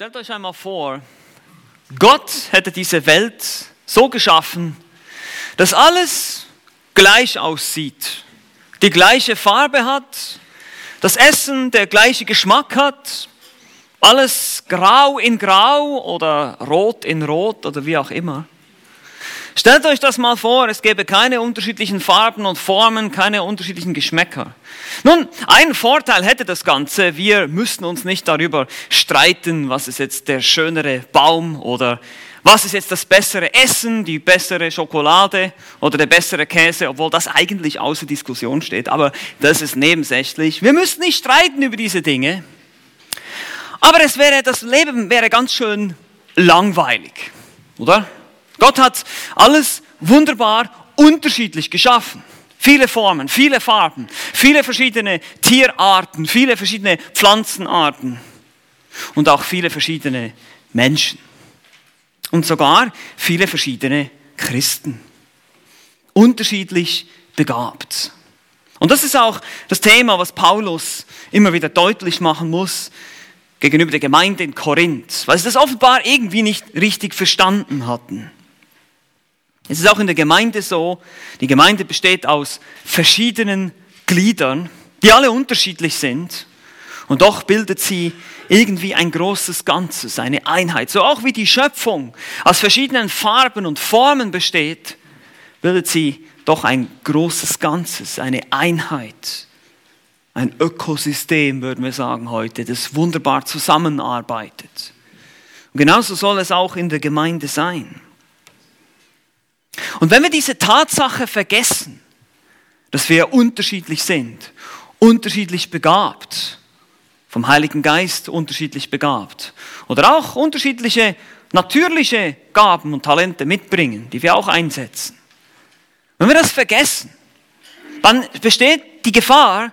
Stellt euch einmal vor, Gott hätte diese Welt so geschaffen, dass alles gleich aussieht, die gleiche Farbe hat, das Essen der gleiche Geschmack hat, alles grau in grau oder rot in rot oder wie auch immer. Stellt euch das mal vor, es gäbe keine unterschiedlichen Farben und Formen, keine unterschiedlichen Geschmäcker. Nun, ein Vorteil hätte das Ganze, wir müssten uns nicht darüber streiten, was ist jetzt der schönere Baum oder was ist jetzt das bessere Essen, die bessere Schokolade oder der bessere Käse, obwohl das eigentlich außer Diskussion steht, aber das ist nebensächlich. Wir müssten nicht streiten über diese Dinge, aber es wäre, das Leben wäre ganz schön langweilig, oder? Gott hat alles wunderbar unterschiedlich geschaffen. Viele Formen, viele Farben, viele verschiedene Tierarten, viele verschiedene Pflanzenarten und auch viele verschiedene Menschen. Und sogar viele verschiedene Christen. Unterschiedlich begabt. Und das ist auch das Thema, was Paulus immer wieder deutlich machen muss gegenüber der Gemeinde in Korinth, weil sie das offenbar irgendwie nicht richtig verstanden hatten. Es ist auch in der Gemeinde so, die Gemeinde besteht aus verschiedenen Gliedern, die alle unterschiedlich sind. Und doch bildet sie irgendwie ein großes Ganzes, eine Einheit. So auch wie die Schöpfung aus verschiedenen Farben und Formen besteht, bildet sie doch ein großes Ganzes, eine Einheit. Ein Ökosystem, würden wir sagen heute, das wunderbar zusammenarbeitet. Und genauso soll es auch in der Gemeinde sein. Und wenn wir diese Tatsache vergessen, dass wir unterschiedlich sind, unterschiedlich begabt, vom Heiligen Geist unterschiedlich begabt oder auch unterschiedliche natürliche Gaben und Talente mitbringen, die wir auch einsetzen. Wenn wir das vergessen, dann besteht die Gefahr,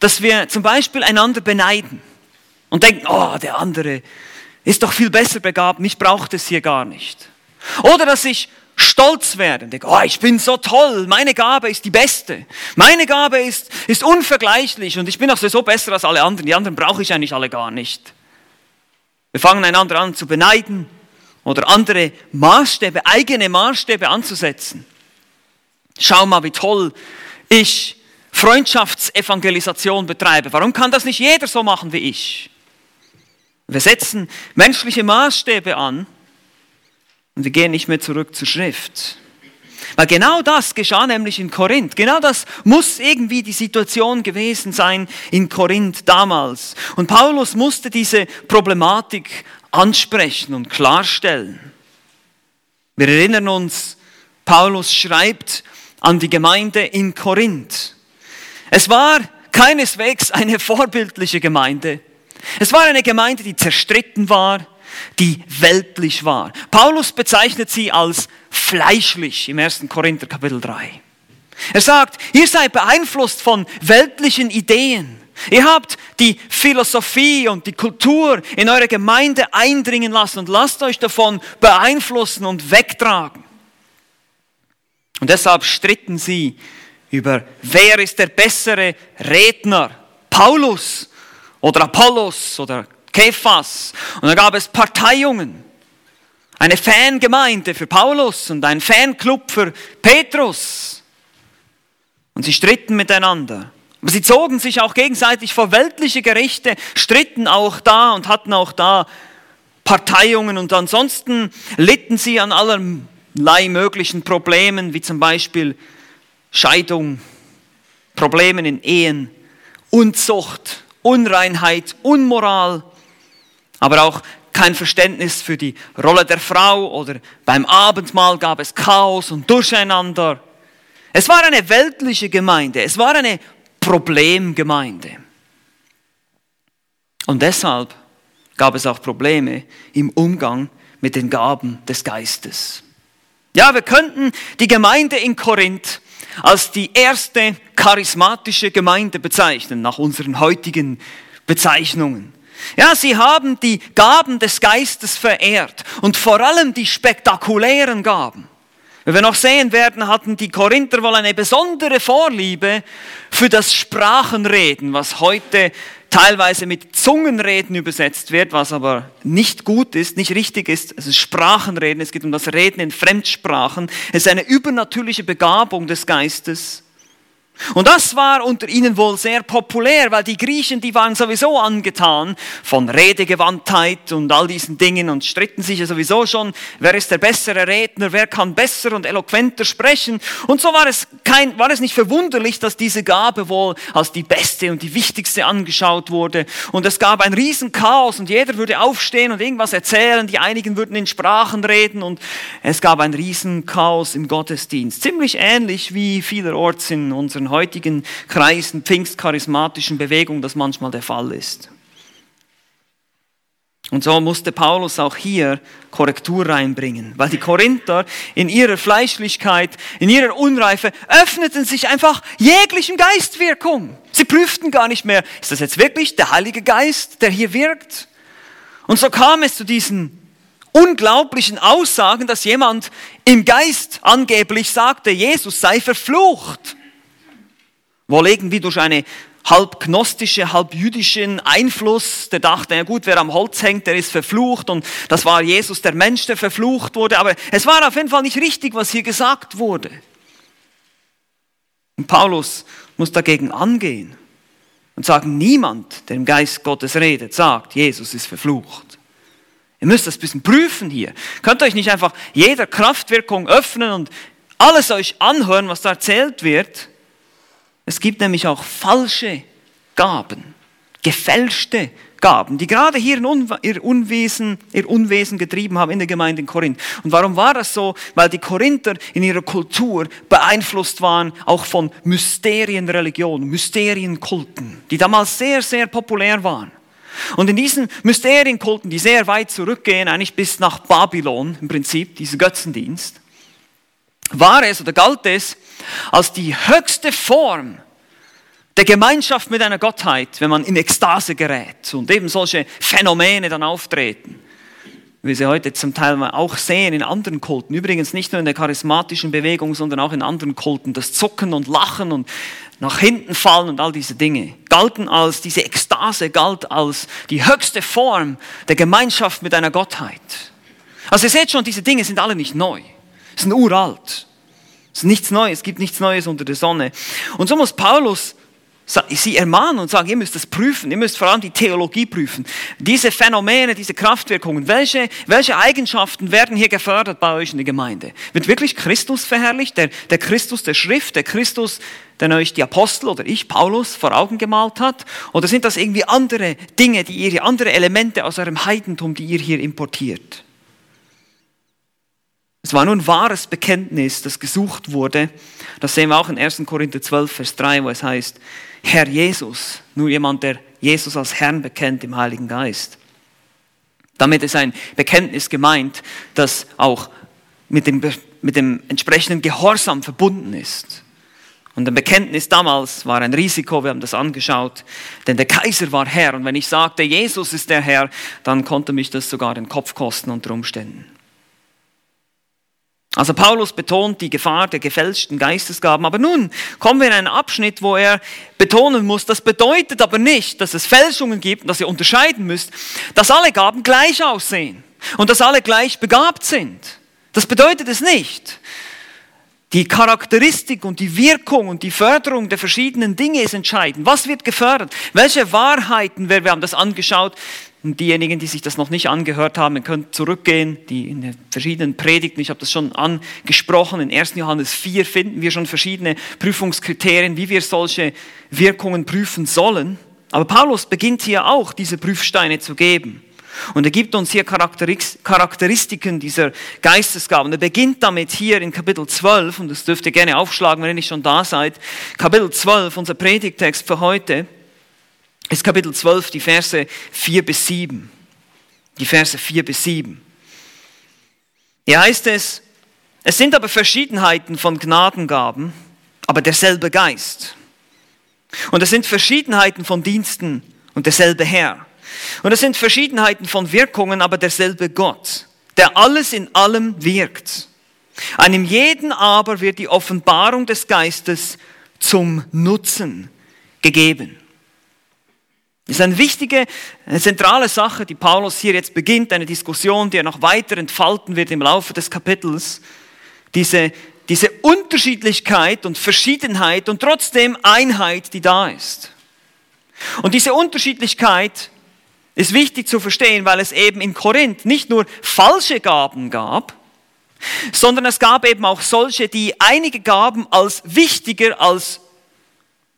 dass wir zum Beispiel einander beneiden und denken, oh, der andere ist doch viel besser begabt, mich braucht es hier gar nicht. Oder dass ich stolz werden. Denke, oh, ich bin so toll, meine Gabe ist die beste. Meine Gabe ist, ist unvergleichlich und ich bin auch so besser als alle anderen. Die anderen brauche ich eigentlich alle gar nicht. Wir fangen einander an zu beneiden oder andere Maßstäbe, eigene Maßstäbe anzusetzen. Schau mal, wie toll ich Freundschaftsevangelisation betreibe. Warum kann das nicht jeder so machen wie ich? Wir setzen menschliche Maßstäbe an und wir gehen nicht mehr zurück zur Schrift. Weil genau das geschah nämlich in Korinth. Genau das muss irgendwie die Situation gewesen sein in Korinth damals. Und Paulus musste diese Problematik ansprechen und klarstellen. Wir erinnern uns, Paulus schreibt an die Gemeinde in Korinth. Es war keineswegs eine vorbildliche Gemeinde. Es war eine Gemeinde, die zerstritten war, die weltlich war. Paulus bezeichnet sie als fleischlich im 1. Korinther Kapitel 3. Er sagt, ihr seid beeinflusst von weltlichen Ideen. Ihr habt die Philosophie und die Kultur in eure Gemeinde eindringen lassen und lasst euch davon beeinflussen und wegtragen. Und deshalb stritten sie über, wer ist der bessere Redner, Paulus oder Apollos oder Kephas. Und da gab es Parteiungen. Eine Fangemeinde für Paulus und ein Fanclub für Petrus. Und sie stritten miteinander. Aber sie zogen sich auch gegenseitig vor weltliche Gerichte, stritten auch da und hatten auch da Parteiungen und ansonsten litten sie an allerlei möglichen Problemen, wie zum Beispiel Scheidung, Problemen in Ehen, Unzucht, Unreinheit, Unmoral, aber auch kein Verständnis für die Rolle der Frau oder beim Abendmahl gab es Chaos und Durcheinander. Es war eine weltliche Gemeinde, es war eine Problemgemeinde. Und deshalb gab es auch Probleme im Umgang mit den Gaben des Geistes. Ja, wir könnten die Gemeinde in Korinth als die erste charismatische Gemeinde bezeichnen, nach unseren heutigen Bezeichnungen. Ja, sie haben die Gaben des Geistes verehrt und vor allem die spektakulären Gaben. Wie wir noch sehen werden, hatten die Korinther wohl eine besondere Vorliebe für das Sprachenreden, was heute teilweise mit Zungenreden übersetzt wird, was aber nicht gut ist, nicht richtig ist. Es ist Sprachenreden, es geht um das Reden in Fremdsprachen. Es ist eine übernatürliche Begabung des Geistes. Und das war unter ihnen wohl sehr populär, weil die Griechen, die waren sowieso angetan von Redegewandtheit und all diesen Dingen und stritten sich ja sowieso schon, wer ist der bessere Redner, wer kann besser und eloquenter sprechen. Und so war es, kein, war es nicht verwunderlich, dass diese Gabe wohl als die beste und die wichtigste angeschaut wurde. Und es gab ein Riesenchaos und jeder würde aufstehen und irgendwas erzählen, die einigen würden in Sprachen reden und es gab ein Riesenchaos im Gottesdienst. Ziemlich ähnlich wie vielerorts in unseren unseren heutigen Kreisen, pfingstcharismatischen Bewegungen das manchmal der Fall ist. Und so musste Paulus auch hier Korrektur reinbringen, weil die Korinther in ihrer Fleischlichkeit, in ihrer Unreife öffneten sich einfach jeglichen Geistwirkung. Sie prüften gar nicht mehr, ist das jetzt wirklich der Heilige Geist, der hier wirkt? Und so kam es zu diesen unglaublichen Aussagen, dass jemand im Geist angeblich sagte, Jesus sei verflucht. Wohl irgendwie durch eine halb gnostische, halb jüdischen Einfluss, der dachte, ja gut, wer am Holz hängt, der ist verflucht und das war Jesus, der Mensch, der verflucht wurde, aber es war auf jeden Fall nicht richtig, was hier gesagt wurde. Und Paulus muss dagegen angehen und sagen, niemand, der im Geist Gottes redet, sagt, Jesus ist verflucht. Ihr müsst das ein bisschen prüfen hier. Könnt euch nicht einfach jeder Kraftwirkung öffnen und alles euch anhören, was da erzählt wird, es gibt nämlich auch falsche Gaben, gefälschte Gaben, die gerade hier ihr Unwesen, ihr Unwesen getrieben haben in der Gemeinde in Korinth. Und warum war das so? Weil die Korinther in ihrer Kultur beeinflusst waren auch von Mysterienreligionen, Mysterienkulten, die damals sehr, sehr populär waren. Und in diesen Mysterienkulten, die sehr weit zurückgehen, eigentlich bis nach Babylon im Prinzip, dieser Götzendienst, war es oder galt es als die höchste Form der Gemeinschaft mit einer Gottheit, wenn man in Ekstase gerät und eben solche Phänomene dann auftreten. Wie wir sie heute zum Teil auch sehen in anderen Kulten. Übrigens nicht nur in der charismatischen Bewegung, sondern auch in anderen Kulten. Das Zucken und Lachen und nach hinten fallen und all diese Dinge galten als, diese Ekstase galt als die höchste Form der Gemeinschaft mit einer Gottheit. Also ihr seht schon, diese Dinge sind alle nicht neu sind uralt. Es ist nichts Neues, es gibt nichts Neues unter der Sonne. Und so muss Paulus sie ermahnen und sagen, ihr müsst das prüfen, ihr müsst vor allem die Theologie prüfen. Diese Phänomene, diese Kraftwirkungen, welche, welche Eigenschaften werden hier gefördert bei euch in der Gemeinde? Wird wirklich Christus verherrlicht, der, der Christus der Schrift, der Christus, den euch die Apostel oder ich, Paulus, vor Augen gemalt hat? Oder sind das irgendwie andere Dinge, die ihr, andere Elemente aus eurem Heidentum, die ihr hier importiert? Es war nur ein wahres Bekenntnis, das gesucht wurde. Das sehen wir auch in 1. Korinther 12, Vers 3, wo es heißt, Herr Jesus, nur jemand, der Jesus als Herrn bekennt im Heiligen Geist. Damit ist ein Bekenntnis gemeint, das auch mit dem, mit dem entsprechenden Gehorsam verbunden ist. Und ein Bekenntnis damals war ein Risiko, wir haben das angeschaut, denn der Kaiser war Herr. Und wenn ich sagte, Jesus ist der Herr, dann konnte mich das sogar den Kopf kosten unter Umständen. Also Paulus betont die Gefahr der gefälschten Geistesgaben. Aber nun kommen wir in einen Abschnitt, wo er betonen muss, das bedeutet aber nicht, dass es Fälschungen gibt dass ihr unterscheiden müsst, dass alle Gaben gleich aussehen und dass alle gleich begabt sind. Das bedeutet es nicht. Die Charakteristik und die Wirkung und die Förderung der verschiedenen Dinge ist entscheidend. Was wird gefördert? Welche Wahrheiten, wir haben das angeschaut, und diejenigen, die sich das noch nicht angehört haben, können zurückgehen, die in den verschiedenen Predigten, ich habe das schon angesprochen, in 1. Johannes 4 finden wir schon verschiedene Prüfungskriterien, wie wir solche Wirkungen prüfen sollen. Aber Paulus beginnt hier auch, diese Prüfsteine zu geben. Und er gibt uns hier Charakteristiken dieser Geistesgaben. Er beginnt damit hier in Kapitel 12, und das dürft ihr gerne aufschlagen, wenn ihr nicht schon da seid. Kapitel 12, unser Predigtext für heute ist Kapitel 12, die Verse 4 bis 7. Die Verse 4 bis 7. Hier heißt es, es sind aber Verschiedenheiten von Gnadengaben, aber derselbe Geist. Und es sind Verschiedenheiten von Diensten und derselbe Herr. Und es sind Verschiedenheiten von Wirkungen, aber derselbe Gott, der alles in allem wirkt. Einem jeden aber wird die Offenbarung des Geistes zum Nutzen gegeben. Das ist eine wichtige, eine zentrale Sache, die Paulus hier jetzt beginnt, eine Diskussion, die er noch weiter entfalten wird im Laufe des Kapitels. Diese, diese Unterschiedlichkeit und Verschiedenheit und trotzdem Einheit, die da ist. Und diese Unterschiedlichkeit ist wichtig zu verstehen, weil es eben in Korinth nicht nur falsche Gaben gab, sondern es gab eben auch solche, die einige Gaben als wichtiger, als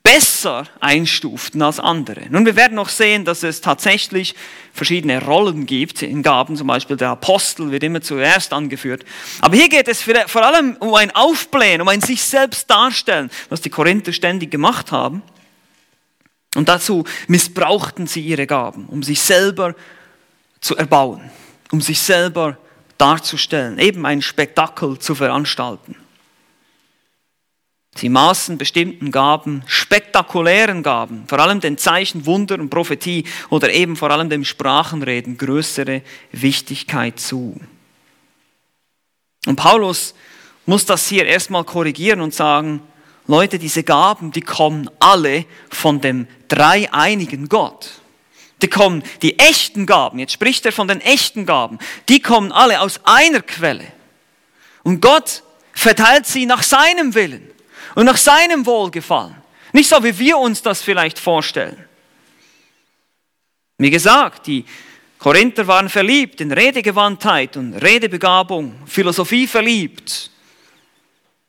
besser einstuften als andere. Nun, wir werden noch sehen, dass es tatsächlich verschiedene Rollen gibt in Gaben, zum Beispiel der Apostel wird immer zuerst angeführt. Aber hier geht es vor allem um ein Aufblähen, um ein sich selbst darstellen, was die Korinther ständig gemacht haben. Und dazu missbrauchten sie ihre Gaben, um sich selber zu erbauen, um sich selber darzustellen, eben ein Spektakel zu veranstalten. Sie maßen bestimmten Gaben, spektakulären Gaben, vor allem den Zeichen, Wunder und Prophetie oder eben vor allem dem Sprachenreden größere Wichtigkeit zu. Und Paulus muss das hier erstmal korrigieren und sagen, Leute, diese Gaben, die kommen alle von dem dreieinigen Gott. Die kommen, die echten Gaben, jetzt spricht er von den echten Gaben, die kommen alle aus einer Quelle. Und Gott verteilt sie nach seinem Willen und nach seinem Wohlgefallen. Nicht so, wie wir uns das vielleicht vorstellen. Wie gesagt, die Korinther waren verliebt in Redegewandtheit und Redebegabung, Philosophie verliebt.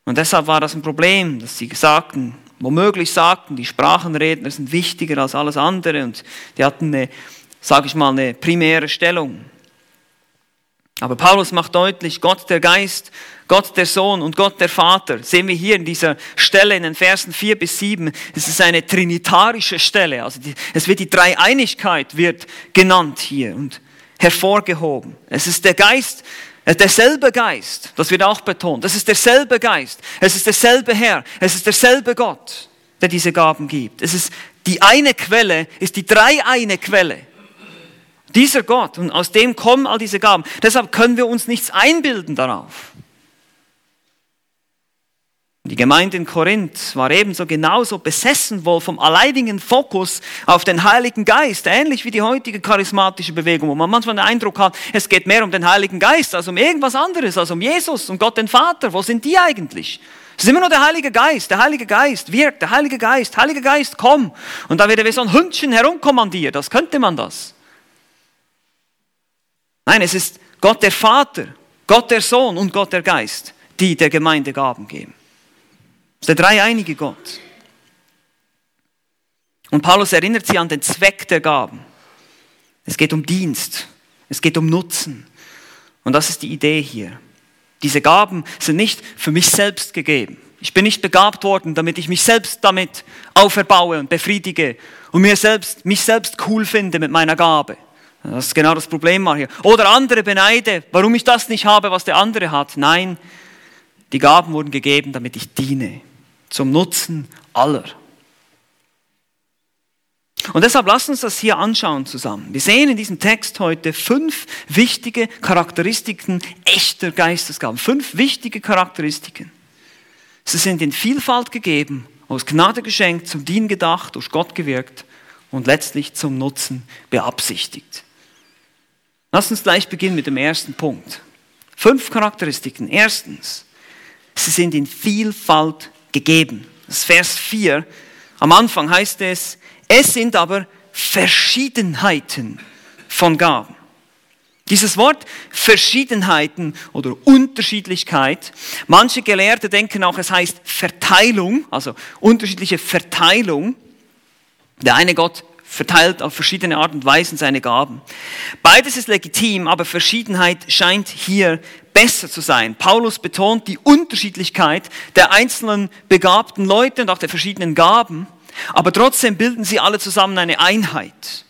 Und deshalb war das ein Problem, dass sie sagten, womöglich sagten, die Sprachenredner sind wichtiger als alles andere und die hatten eine, sage ich mal, eine primäre Stellung. Aber Paulus macht deutlich, Gott der Geist, Gott der Sohn und Gott der Vater, sehen wir hier in dieser Stelle in den Versen 4 bis 7, es ist eine trinitarische Stelle, also die, es wird die Dreieinigkeit wird genannt hier und hervorgehoben. Es ist der Geist, äh, derselbe Geist, das wird auch betont, es ist derselbe Geist, es ist derselbe Herr, es ist derselbe Gott, der diese Gaben gibt. Es ist die eine Quelle, ist die dreieine Quelle. Dieser Gott, und aus dem kommen all diese Gaben. Deshalb können wir uns nichts einbilden darauf. Die Gemeinde in Korinth war ebenso genauso besessen wohl vom alleinigen Fokus auf den Heiligen Geist, ähnlich wie die heutige charismatische Bewegung, wo man manchmal den Eindruck hat, es geht mehr um den Heiligen Geist als um irgendwas anderes, als um Jesus und Gott den Vater. Wo sind die eigentlich? Es ist immer nur der Heilige Geist. Der Heilige Geist wirkt, der Heilige Geist, Heiliger Geist, komm. Und da wird er wie so ein Hündchen herumkommandiert. Das könnte man das. Nein, es ist Gott der Vater, Gott der Sohn und Gott der Geist, die der Gemeinde Gaben geben. Es ist der dreieinige Gott. Und Paulus erinnert sie an den Zweck der Gaben. Es geht um Dienst, es geht um Nutzen. Und das ist die Idee hier. Diese Gaben sind nicht für mich selbst gegeben. Ich bin nicht begabt worden, damit ich mich selbst damit auferbaue und befriedige und mir selbst, mich selbst cool finde mit meiner Gabe. Das ist genau das Problem hier. Oder andere beneide, warum ich das nicht habe, was der andere hat. Nein, die Gaben wurden gegeben, damit ich diene. Zum Nutzen aller. Und deshalb lasst uns das hier anschauen zusammen. Wir sehen in diesem Text heute fünf wichtige Charakteristiken echter Geistesgaben. Fünf wichtige Charakteristiken. Sie sind in Vielfalt gegeben, aus Gnade geschenkt, zum Dienen gedacht, durch Gott gewirkt und letztlich zum Nutzen beabsichtigt. Lass uns gleich beginnen mit dem ersten Punkt. Fünf Charakteristiken. Erstens, sie sind in Vielfalt gegeben. Das ist Vers 4. Am Anfang heißt es, es sind aber Verschiedenheiten von Gaben. Dieses Wort Verschiedenheiten oder Unterschiedlichkeit, manche Gelehrte denken auch, es heißt Verteilung, also unterschiedliche Verteilung. Der eine Gott verteilt auf verschiedene Art und Weisen seine Gaben. Beides ist legitim, aber Verschiedenheit scheint hier besser zu sein. Paulus betont die Unterschiedlichkeit der einzelnen begabten Leute und auch der verschiedenen Gaben, aber trotzdem bilden sie alle zusammen eine Einheit.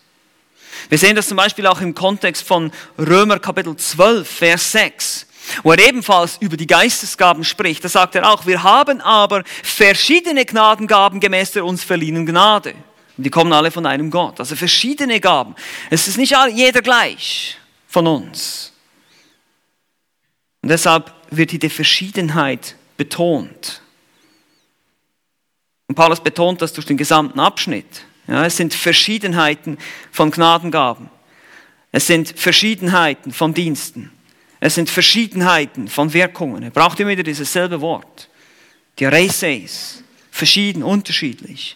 Wir sehen das zum Beispiel auch im Kontext von Römer Kapitel 12, Vers 6 wo er ebenfalls über die Geistesgaben spricht. Da sagt er auch, wir haben aber verschiedene Gnadengaben gemäß der uns verliehenen Gnade. Und die kommen alle von einem Gott. Also verschiedene Gaben. Es ist nicht jeder gleich von uns. Und deshalb wird hier die Verschiedenheit betont. Und Paulus betont das durch den gesamten Abschnitt. Ja, es sind Verschiedenheiten von Gnadengaben. Es sind Verschiedenheiten von Diensten. Es sind Verschiedenheiten von Wirkungen. Er braucht immer wieder dieses selbe Wort. Die Reseis. Verschieden, unterschiedlich.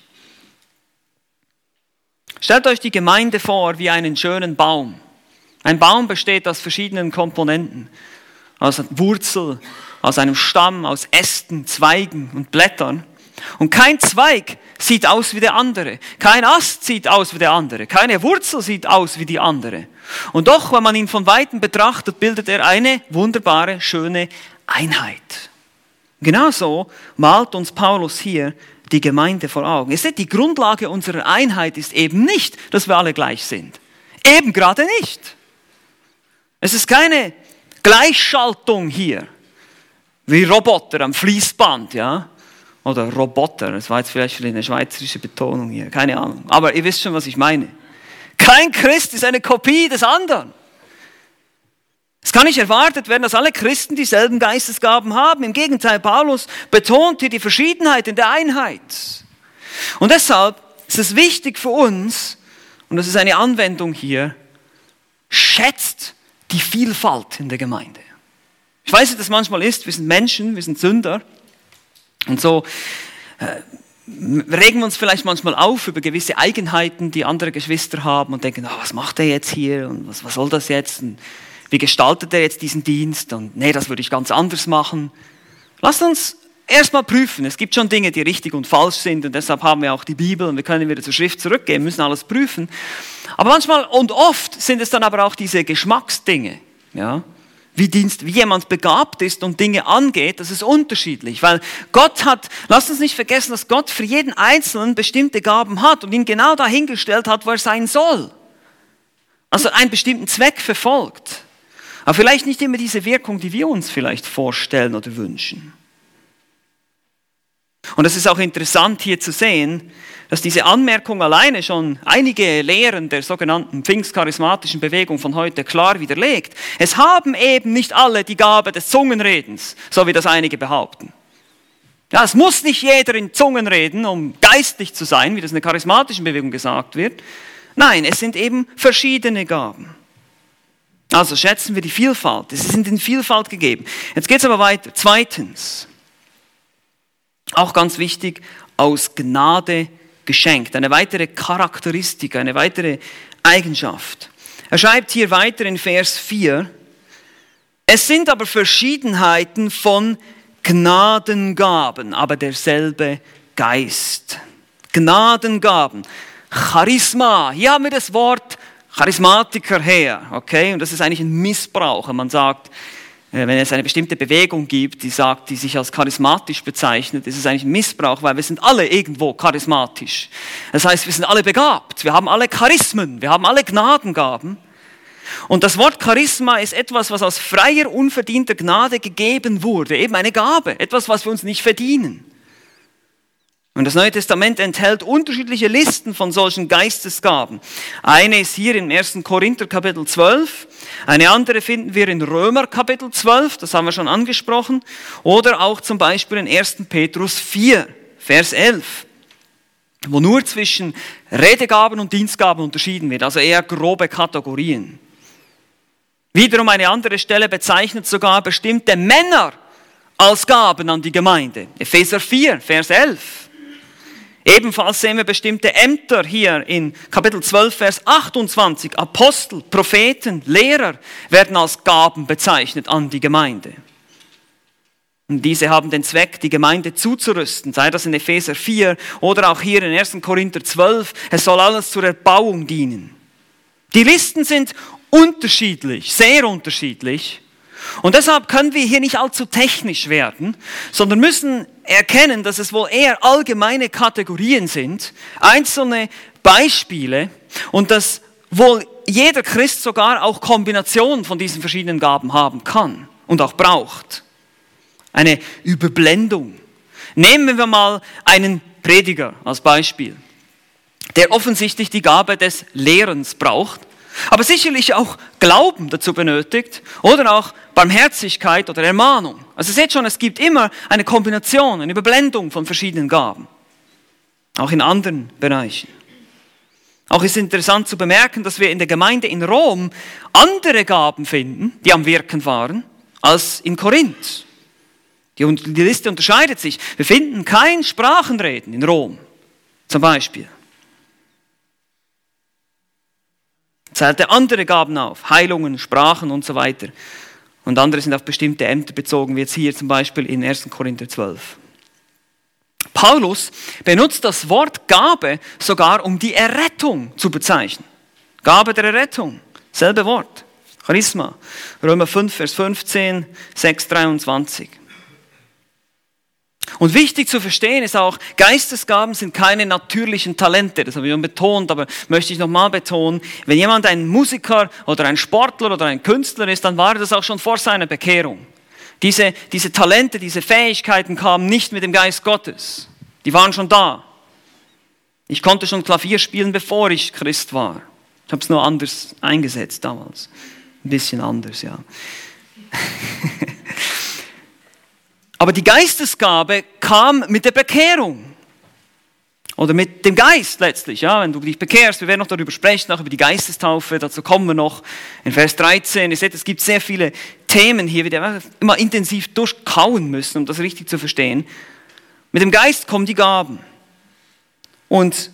Stellt euch die Gemeinde vor wie einen schönen Baum. Ein Baum besteht aus verschiedenen Komponenten. Aus Wurzel, aus einem Stamm, aus Ästen, Zweigen und Blättern. Und kein Zweig sieht aus wie der andere. Kein Ast sieht aus wie der andere. Keine Wurzel sieht aus wie die andere. Und doch, wenn man ihn von weitem betrachtet, bildet er eine wunderbare, schöne Einheit. Genauso malt uns Paulus hier die Gemeinde vor Augen. Ihr seht, die Grundlage unserer Einheit ist eben nicht, dass wir alle gleich sind. Eben gerade nicht. Es ist keine Gleichschaltung hier, wie Roboter am Fließband, ja. Oder Roboter, das war jetzt vielleicht eine schweizerische Betonung hier, keine Ahnung. Aber ihr wisst schon, was ich meine. Kein Christ ist eine Kopie des anderen. Es kann nicht erwartet werden, dass alle Christen dieselben Geistesgaben haben. Im Gegenteil, Paulus betont hier die Verschiedenheit in der Einheit. Und deshalb ist es wichtig für uns, und das ist eine Anwendung hier, schätzt die Vielfalt in der Gemeinde. Ich weiß, wie das manchmal ist. Wir sind Menschen, wir sind Sünder. Und so äh, regen wir uns vielleicht manchmal auf über gewisse Eigenheiten, die andere Geschwister haben und denken, oh, was macht er jetzt hier und was, was soll das jetzt und wie gestaltet er jetzt diesen Dienst und nee, das würde ich ganz anders machen. Lasst uns erstmal prüfen. Es gibt schon Dinge, die richtig und falsch sind und deshalb haben wir auch die Bibel und wir können wieder zur Schrift zurückgehen, müssen alles prüfen. Aber manchmal und oft sind es dann aber auch diese Geschmacksdinge, ja wie, Dienst, wie jemand begabt ist und Dinge angeht, das ist unterschiedlich, weil Gott hat, lasst uns nicht vergessen, dass Gott für jeden Einzelnen bestimmte Gaben hat und ihn genau dahingestellt hat, wo er sein soll. Also einen bestimmten Zweck verfolgt. Aber vielleicht nicht immer diese Wirkung, die wir uns vielleicht vorstellen oder wünschen. Und es ist auch interessant hier zu sehen, dass diese Anmerkung alleine schon einige Lehren der sogenannten pfingstcharismatischen Bewegung von heute klar widerlegt. Es haben eben nicht alle die Gabe des Zungenredens, so wie das einige behaupten. Ja, es muss nicht jeder in Zungen reden, um geistlich zu sein, wie das in der charismatischen Bewegung gesagt wird. Nein, es sind eben verschiedene Gaben. Also schätzen wir die Vielfalt. Es sind in Vielfalt gegeben. Jetzt geht es aber weiter. Zweitens, auch ganz wichtig, aus Gnade geschenkt. Eine weitere Charakteristik, eine weitere Eigenschaft. Er schreibt hier weiter in Vers 4, es sind aber Verschiedenheiten von Gnadengaben, aber derselbe Geist. Gnadengaben. Charisma. Hier haben wir das Wort Charismatiker her, okay? Und das ist eigentlich ein Missbrauch. Man sagt, äh, wenn es eine bestimmte Bewegung gibt, die sagt, die sich als charismatisch bezeichnet, ist es eigentlich ein Missbrauch, weil wir sind alle irgendwo charismatisch. Das heißt, wir sind alle begabt, wir haben alle Charismen, wir haben alle Gnadengaben. Und das Wort Charisma ist etwas, was aus freier, unverdienter Gnade gegeben wurde, eben eine Gabe, etwas, was wir uns nicht verdienen. Und das Neue Testament enthält unterschiedliche Listen von solchen Geistesgaben. Eine ist hier im 1. Korinther Kapitel 12, eine andere finden wir in Römer Kapitel 12, das haben wir schon angesprochen, oder auch zum Beispiel in 1. Petrus 4, Vers 11, wo nur zwischen Redegaben und Dienstgaben unterschieden wird, also eher grobe Kategorien. Wiederum eine andere Stelle bezeichnet sogar bestimmte Männer als Gaben an die Gemeinde. Epheser 4, Vers 11. Ebenfalls sehen wir bestimmte Ämter hier in Kapitel 12, Vers 28. Apostel, Propheten, Lehrer werden als Gaben bezeichnet an die Gemeinde. Und diese haben den Zweck, die Gemeinde zuzurüsten, sei das in Epheser 4 oder auch hier in 1. Korinther 12. Es soll alles zur Erbauung dienen. Die Listen sind unterschiedlich, sehr unterschiedlich. Und deshalb können wir hier nicht allzu technisch werden, sondern müssen erkennen, dass es wohl eher allgemeine Kategorien sind, einzelne Beispiele und dass wohl jeder Christ sogar auch Kombinationen von diesen verschiedenen Gaben haben kann und auch braucht. Eine Überblendung. Nehmen wir mal einen Prediger als Beispiel, der offensichtlich die Gabe des Lehrens braucht Aber sicherlich auch Glauben dazu benötigt oder auch Barmherzigkeit oder Ermahnung. Also seht schon, es gibt immer eine Kombination, eine Überblendung von verschiedenen Gaben. Auch in anderen Bereichen. Auch ist interessant zu bemerken, dass wir in der Gemeinde in Rom andere Gaben finden, die am Wirken waren, als in Korinth. Die, die Liste unterscheidet sich. Wir finden kein Sprachenreden in Rom, zum Beispiel. zählte andere Gaben auf, Heilungen, Sprachen und so weiter. Und andere sind auf bestimmte Ämter bezogen, wie jetzt hier zum Beispiel in 1. Korinther 12. Paulus benutzt das Wort Gabe sogar, um die Errettung zu bezeichnen. Gabe der Errettung, selbe Wort. Charisma. Römer 5, Vers 15, 6, 23. Und wichtig zu verstehen ist auch, Geistesgaben sind keine natürlichen Talente. Das habe ich schon betont, aber möchte ich nochmal betonen. Wenn jemand ein Musiker oder ein Sportler oder ein Künstler ist, dann war das auch schon vor seiner Bekehrung. Diese, diese Talente, diese Fähigkeiten kamen nicht mit dem Geist Gottes. Die waren schon da. Ich konnte schon Klavier spielen, bevor ich Christ war. Ich habe es nur anders eingesetzt damals. Ein bisschen anders, ja. Aber die Geistesgabe kam mit der Bekehrung. Oder mit dem Geist letztlich, ja, wenn du dich bekehrst. Wir werden noch darüber sprechen, auch über die Geistestaufe, dazu kommen wir noch. In Vers 13, ihr seht, es gibt sehr viele Themen hier, die wir immer intensiv durchkauen müssen, um das richtig zu verstehen. Mit dem Geist kommen die Gaben. Und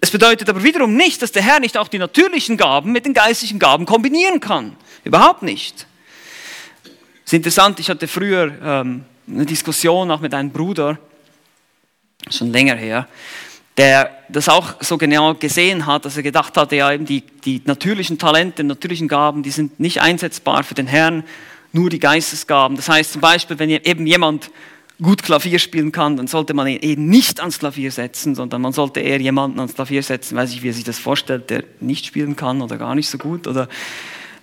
es bedeutet aber wiederum nicht, dass der Herr nicht auch die natürlichen Gaben mit den geistlichen Gaben kombinieren kann. Überhaupt nicht. Es ist interessant, ich hatte früher ähm, eine Diskussion auch mit einem Bruder, schon länger her, der das auch so genau gesehen hat, dass er gedacht hatte, ja, eben die, die natürlichen Talente, natürlichen Gaben, die sind nicht einsetzbar für den Herrn, nur die Geistesgaben. Das heißt zum Beispiel, wenn eben jemand gut Klavier spielen kann, dann sollte man ihn eben nicht ans Klavier setzen, sondern man sollte eher jemanden ans Klavier setzen, weiß ich, wie er sich das vorstellt, der nicht spielen kann oder gar nicht so gut oder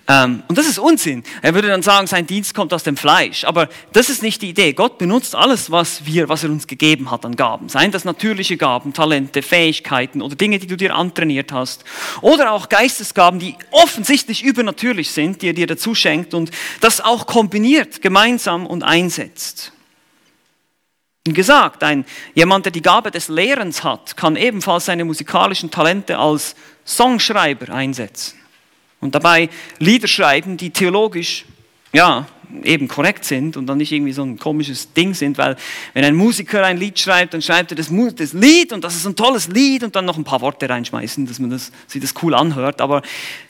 und das ist Unsinn. Er würde dann sagen, sein Dienst kommt aus dem Fleisch. Aber das ist nicht die Idee. Gott benutzt alles, was wir, was er uns gegeben hat an Gaben. Seien das natürliche Gaben, Talente, Fähigkeiten oder Dinge, die du dir antrainiert hast. Oder auch Geistesgaben, die offensichtlich übernatürlich sind, die er dir dazu schenkt und das auch kombiniert, gemeinsam und einsetzt. Wie gesagt, ein, jemand, der die Gabe des Lehrens hat, kann ebenfalls seine musikalischen Talente als Songschreiber einsetzen und dabei Lieder schreiben, die theologisch, ja, eben korrekt sind und dann nicht irgendwie so ein komisches Ding sind, weil wenn ein Musiker ein Lied schreibt, dann schreibt er das, das Lied und das ist ein tolles Lied und dann noch ein paar Worte reinschmeißen, dass man das, sich das cool anhört. Aber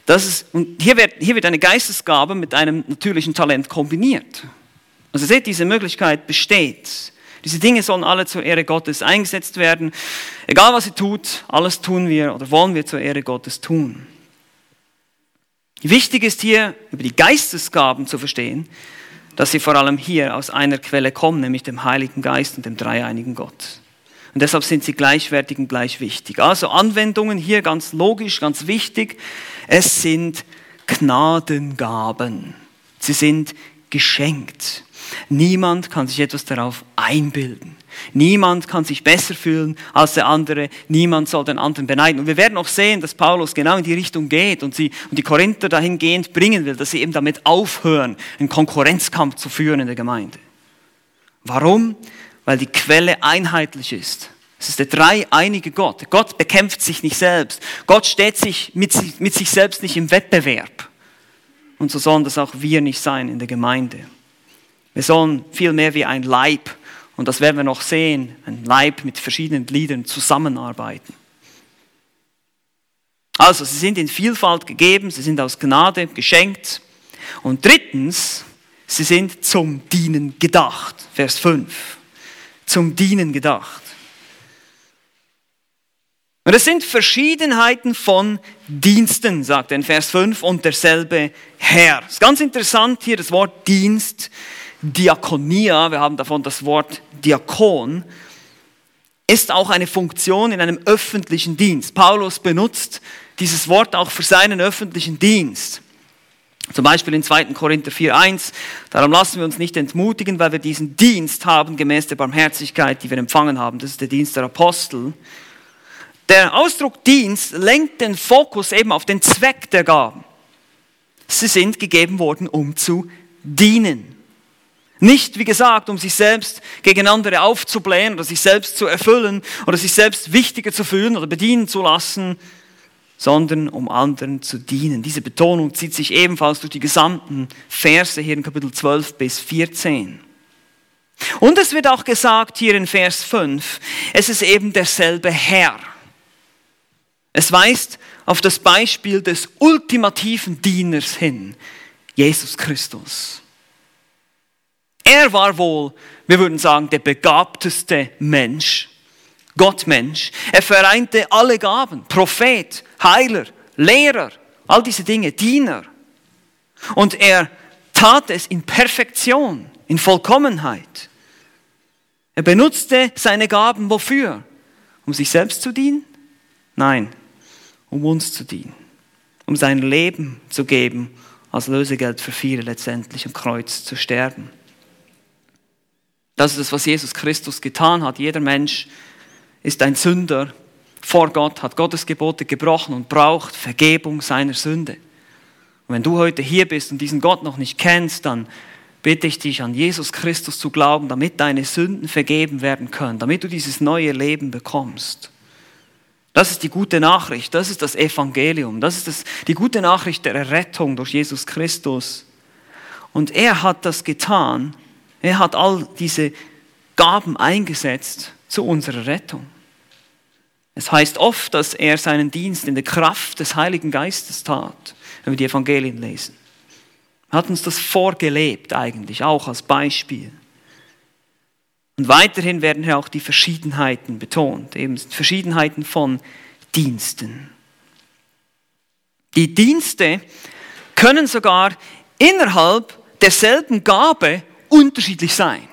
das ist, und hier wird, hier wird eine Geistesgabe mit einem natürlichen Talent kombiniert. Also seht, diese Möglichkeit besteht. Diese Dinge sollen alle zur Ehre Gottes eingesetzt werden. Egal was sie tut, alles tun wir oder wollen wir zur Ehre Gottes tun. Wichtig ist hier, über die Geistesgaben zu verstehen, dass sie vor allem hier aus einer Quelle kommen, nämlich dem Heiligen Geist und dem dreieinigen Gott. Und deshalb sind sie gleichwertig und gleich wichtig. Also Anwendungen hier ganz logisch, ganz wichtig. Es sind Gnadengaben. Sie sind geschenkt. Niemand kann sich etwas darauf einbilden. Niemand kann sich besser fühlen als der andere. Niemand soll den anderen beneiden. Und wir werden auch sehen, dass Paulus genau in die Richtung geht und, sie, und die Korinther dahingehend bringen will, dass sie eben damit aufhören, einen Konkurrenzkampf zu führen in der Gemeinde. Warum? Weil die Quelle einheitlich ist. Es ist der dreieinige Gott. Gott bekämpft sich nicht selbst. Gott steht sich mit, sich mit sich selbst nicht im Wettbewerb. Und so sollen das auch wir nicht sein in der Gemeinde. Wir sollen viel mehr wie ein Leib und das werden wir noch sehen, ein Leib mit verschiedenen Gliedern zusammenarbeiten. Also, sie sind in Vielfalt gegeben, sie sind aus Gnade geschenkt. Und drittens, sie sind zum Dienen gedacht. Vers 5. Zum Dienen gedacht. Und es sind Verschiedenheiten von Diensten, sagt er in Vers 5, und derselbe Herr. Es ist ganz interessant hier das Wort Dienst. Diakonia, wir haben davon das Wort Diakon, ist auch eine Funktion in einem öffentlichen Dienst. Paulus benutzt dieses Wort auch für seinen öffentlichen Dienst. Zum Beispiel in 2. Korinther 4.1, darum lassen wir uns nicht entmutigen, weil wir diesen Dienst haben, gemäß der Barmherzigkeit, die wir empfangen haben. Das ist der Dienst der Apostel. Der Ausdruck Dienst lenkt den Fokus eben auf den Zweck der Gaben. Sie sind gegeben worden, um zu dienen. Nicht, wie gesagt, um sich selbst gegen andere aufzublähen oder sich selbst zu erfüllen oder sich selbst wichtiger zu fühlen oder bedienen zu lassen, sondern um anderen zu dienen. Diese Betonung zieht sich ebenfalls durch die gesamten Verse hier in Kapitel 12 bis 14. Und es wird auch gesagt hier in Vers 5, es ist eben derselbe Herr. Es weist auf das Beispiel des ultimativen Dieners hin, Jesus Christus. Er war wohl, wir würden sagen, der begabteste Mensch, Gottmensch. Er vereinte alle Gaben, Prophet, Heiler, Lehrer, all diese Dinge, Diener. Und er tat es in Perfektion, in Vollkommenheit. Er benutzte seine Gaben wofür? Um sich selbst zu dienen? Nein, um uns zu dienen. Um sein Leben zu geben als Lösegeld für viele letztendlich am Kreuz zu sterben. Das ist es, was Jesus Christus getan hat. Jeder Mensch ist ein Sünder vor Gott, hat Gottes Gebote gebrochen und braucht Vergebung seiner Sünde. Und wenn du heute hier bist und diesen Gott noch nicht kennst, dann bitte ich dich, an Jesus Christus zu glauben, damit deine Sünden vergeben werden können, damit du dieses neue Leben bekommst. Das ist die gute Nachricht, das ist das Evangelium, das ist das, die gute Nachricht der Errettung durch Jesus Christus. Und er hat das getan, er hat all diese Gaben eingesetzt zu unserer Rettung. Es heißt oft, dass er seinen Dienst in der Kraft des Heiligen Geistes tat, wenn wir die Evangelien lesen. Er hat uns das vorgelebt eigentlich, auch als Beispiel. Und weiterhin werden hier auch die Verschiedenheiten betont, eben Verschiedenheiten von Diensten. Die Dienste können sogar innerhalb derselben Gabe unterschiedlich sein.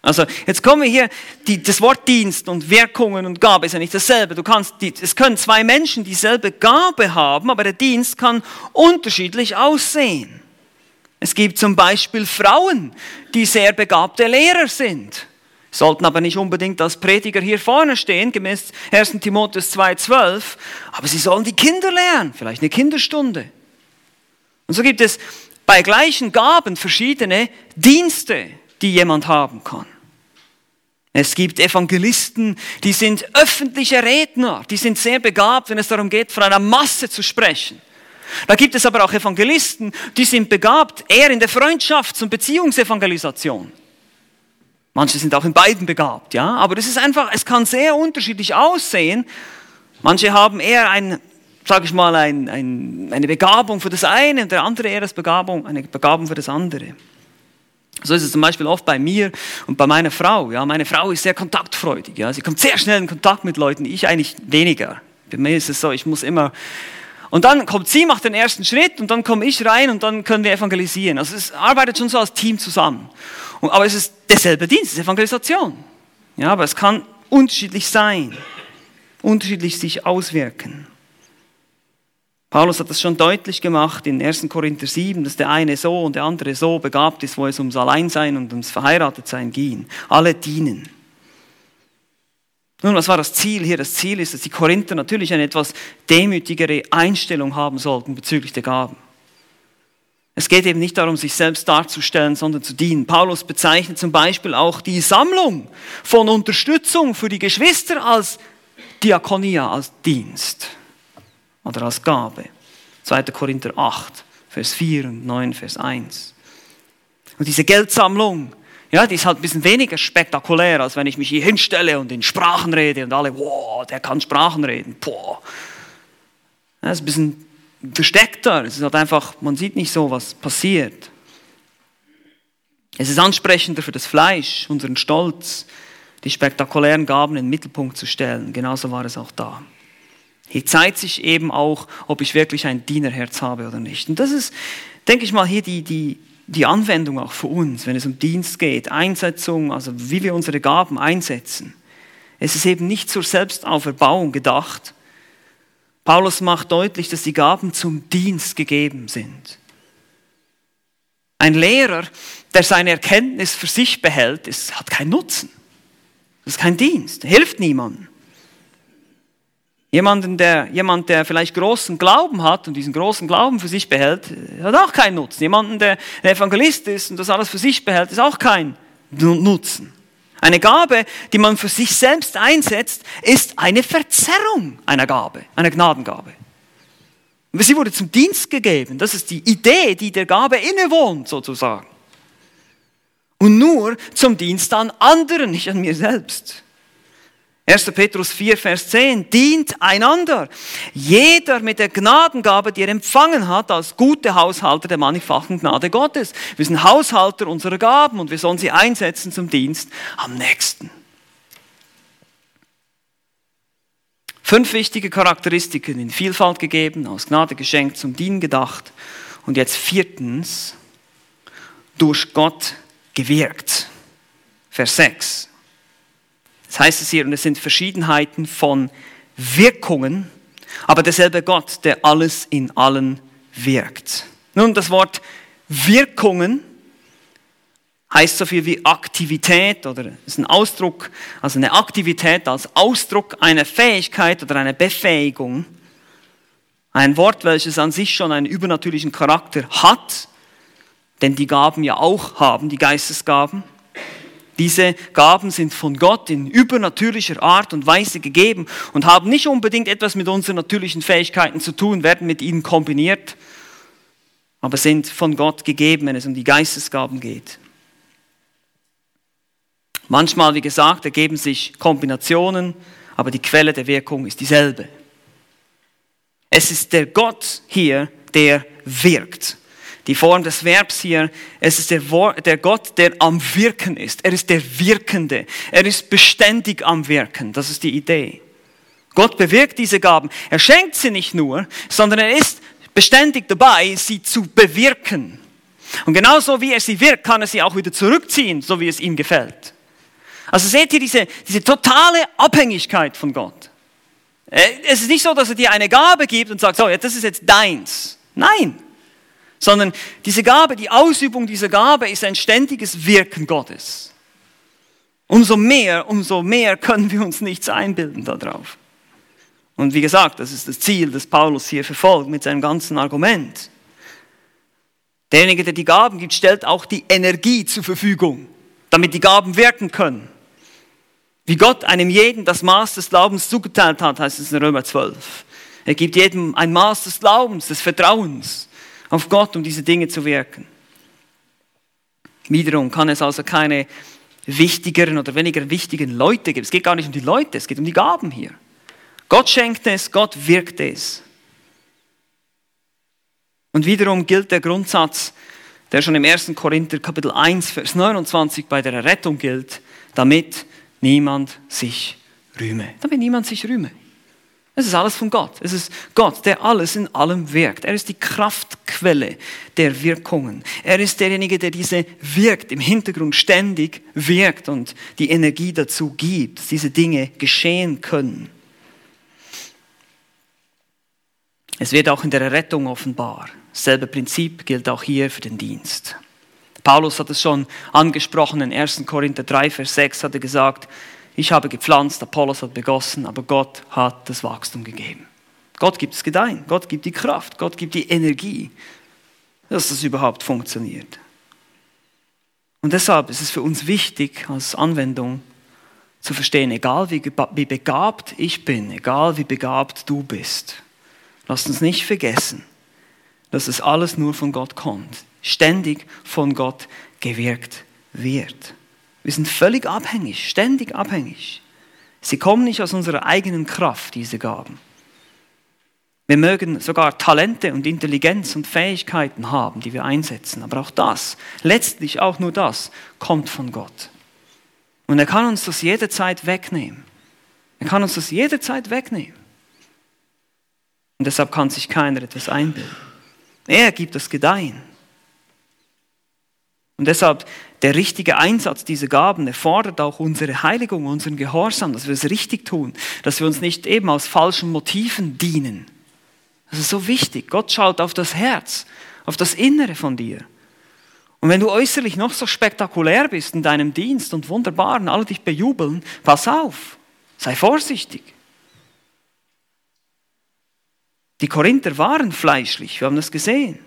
Also jetzt kommen wir hier, die, das Wort Dienst und Wirkungen und Gabe ist ja nicht dasselbe. Du kannst, die, es können zwei Menschen dieselbe Gabe haben, aber der Dienst kann unterschiedlich aussehen. Es gibt zum Beispiel Frauen, die sehr begabte Lehrer sind, sollten aber nicht unbedingt als Prediger hier vorne stehen, gemäß 1 Timotheus 2,12, aber sie sollen die Kinder lernen, vielleicht eine Kinderstunde. Und so gibt es bei gleichen Gaben verschiedene Dienste, die jemand haben kann. Es gibt Evangelisten, die sind öffentliche Redner, die sind sehr begabt, wenn es darum geht, vor einer Masse zu sprechen. Da gibt es aber auch Evangelisten, die sind begabt eher in der Freundschafts- und Beziehungsevangelisation. Manche sind auch in beiden begabt, ja, aber das ist einfach, es kann sehr unterschiedlich aussehen. Manche haben eher ein, sage ich mal, ein, ein, eine Begabung für das eine und der andere eher das Begabung, eine Begabung für das andere. So ist es zum Beispiel oft bei mir und bei meiner Frau. Ja, meine Frau ist sehr kontaktfreudig. Ja, sie kommt sehr schnell in Kontakt mit Leuten. Ich eigentlich weniger. Bei mir ist es so, ich muss immer. Und dann kommt sie, macht den ersten Schritt und dann komme ich rein und dann können wir evangelisieren. Also es arbeitet schon so als Team zusammen. Und, aber es ist derselbe Dienst, es ist Evangelisation. Ja, aber es kann unterschiedlich sein, unterschiedlich sich auswirken. Paulus hat das schon deutlich gemacht in 1. Korinther 7, dass der eine so und der andere so begabt ist, wo es ums Alleinsein und ums Verheiratetsein ging. Alle dienen. Nun, was war das Ziel hier? Das Ziel ist, dass die Korinther natürlich eine etwas demütigere Einstellung haben sollten bezüglich der Gaben. Es geht eben nicht darum, sich selbst darzustellen, sondern zu dienen. Paulus bezeichnet zum Beispiel auch die Sammlung von Unterstützung für die Geschwister als Diakonia, als Dienst oder als Gabe. 2. Korinther 8, Vers 4 und 9, Vers 1. Und diese Geldsammlung, ja, die ist halt ein bisschen weniger spektakulär, als wenn ich mich hier hinstelle und in Sprachen rede und alle, wow, der kann Sprachen reden, boah. Das ist ein bisschen versteckter. Es ist halt einfach, man sieht nicht so, was passiert. Es ist ansprechender für das Fleisch, unseren Stolz, die spektakulären Gaben in den Mittelpunkt zu stellen. Genauso war es auch da. Hier zeigt sich eben auch, ob ich wirklich ein Dienerherz habe oder nicht. Und das ist, denke ich mal, hier die, die, die Anwendung auch für uns, wenn es um Dienst geht, Einsetzung, also wie wir unsere Gaben einsetzen. Es ist eben nicht zur Selbstauferbauung gedacht. Paulus macht deutlich, dass die Gaben zum Dienst gegeben sind. Ein Lehrer, der seine Erkenntnis für sich behält, ist, hat keinen Nutzen. Das ist kein Dienst, hilft niemandem. Jemanden, der, jemand, der vielleicht großen Glauben hat und diesen großen Glauben für sich behält, hat auch keinen Nutzen. Jemanden, der ein Evangelist ist und das alles für sich behält, ist auch kein Nutzen. Eine Gabe, die man für sich selbst einsetzt, ist eine Verzerrung einer Gabe, einer Gnadengabe. Sie wurde zum Dienst gegeben. Das ist die Idee, die der Gabe innewohnt, sozusagen. Und nur zum Dienst an anderen, nicht an mir selbst. 1. Petrus 4, Vers 10, dient einander. Jeder mit der Gnadengabe, die er empfangen hat, als gute Haushalter der mannigfachen Gnade Gottes. Wir sind Haushalter unserer Gaben und wir sollen sie einsetzen zum Dienst am nächsten. Fünf wichtige Charakteristiken in Vielfalt gegeben, aus Gnade geschenkt, zum Dienen gedacht. Und jetzt viertens, durch Gott gewirkt. Vers 6. Das heißt es hier, und es sind Verschiedenheiten von Wirkungen, aber derselbe Gott, der alles in allen wirkt. Nun, das Wort Wirkungen heißt so viel wie Aktivität oder ist ein Ausdruck, also eine Aktivität als Ausdruck einer Fähigkeit oder einer Befähigung. Ein Wort, welches an sich schon einen übernatürlichen Charakter hat, denn die Gaben ja auch haben, die Geistesgaben. Diese Gaben sind von Gott in übernatürlicher Art und Weise gegeben und haben nicht unbedingt etwas mit unseren natürlichen Fähigkeiten zu tun, werden mit ihnen kombiniert, aber sind von Gott gegeben, wenn es um die Geistesgaben geht. Manchmal, wie gesagt, ergeben sich Kombinationen, aber die Quelle der Wirkung ist dieselbe. Es ist der Gott hier, der wirkt. Die Form des Verbs hier, es ist der, der Gott, der am Wirken ist. Er ist der Wirkende. Er ist beständig am Wirken. Das ist die Idee. Gott bewirkt diese Gaben. Er schenkt sie nicht nur, sondern er ist beständig dabei, sie zu bewirken. Und genauso wie er sie wirkt, kann er sie auch wieder zurückziehen, so wie es ihm gefällt. Also seht ihr diese, diese totale Abhängigkeit von Gott. Äh, es ist nicht so, dass er dir eine Gabe gibt und sagt, so, das ist jetzt deins. Nein sondern diese Gabe, die Ausübung dieser Gabe ist ein ständiges Wirken Gottes. Umso mehr, umso mehr können wir uns nichts einbilden darauf. Und wie gesagt, das ist das Ziel, das Paulus hier verfolgt mit seinem ganzen Argument. Derjenige, der die Gaben gibt, stellt auch die Energie zur Verfügung, damit die Gaben wirken können. Wie Gott einem jeden das Maß des Glaubens zugeteilt hat, heißt es in Römer 12. Er gibt jedem ein Maß des Glaubens, des Vertrauens auf Gott, um diese Dinge zu wirken. Wiederum kann es also keine wichtigeren oder weniger wichtigen Leute geben. Es geht gar nicht um die Leute, es geht um die Gaben hier. Gott schenkt es, Gott wirkt es. Und wiederum gilt der Grundsatz, der schon im 1. Korinther Kapitel 1, Vers 29 bei der Errettung gilt, damit niemand sich rühme. Damit niemand sich rühme. Es ist alles von Gott. Es ist Gott, der alles in allem wirkt. Er ist die Kraftquelle der Wirkungen. Er ist derjenige, der diese wirkt, im Hintergrund ständig wirkt und die Energie dazu gibt, dass diese Dinge geschehen können. Es wird auch in der Errettung offenbar. Dasselbe Prinzip gilt auch hier für den Dienst. Paulus hat es schon angesprochen in 1. Korinther 3, Vers 6 hat er gesagt, ich habe gepflanzt, Apollos hat begossen, aber Gott hat das Wachstum gegeben. Gott gibt es Gedeihen, Gott gibt die Kraft, Gott gibt die Energie, dass das überhaupt funktioniert. Und deshalb ist es für uns wichtig, als Anwendung zu verstehen, egal wie begabt ich bin, egal wie begabt du bist, lasst uns nicht vergessen, dass es alles nur von Gott kommt, ständig von Gott gewirkt wird. Wir sind völlig abhängig, ständig abhängig. Sie kommen nicht aus unserer eigenen Kraft, diese Gaben. Wir mögen sogar Talente und Intelligenz und Fähigkeiten haben, die wir einsetzen, aber auch das, letztlich auch nur das, kommt von Gott. Und er kann uns das jederzeit wegnehmen. Er kann uns das jederzeit wegnehmen. Und deshalb kann sich keiner etwas einbilden. Er gibt das Gedeihen. Und deshalb der richtige Einsatz dieser Gaben erfordert auch unsere Heiligung, unseren Gehorsam, dass wir es richtig tun, dass wir uns nicht eben aus falschen Motiven dienen. Das ist so wichtig. Gott schaut auf das Herz, auf das Innere von dir. Und wenn du äußerlich noch so spektakulär bist in deinem Dienst und wunderbar und alle dich bejubeln, pass auf, sei vorsichtig. Die Korinther waren fleischlich, wir haben das gesehen.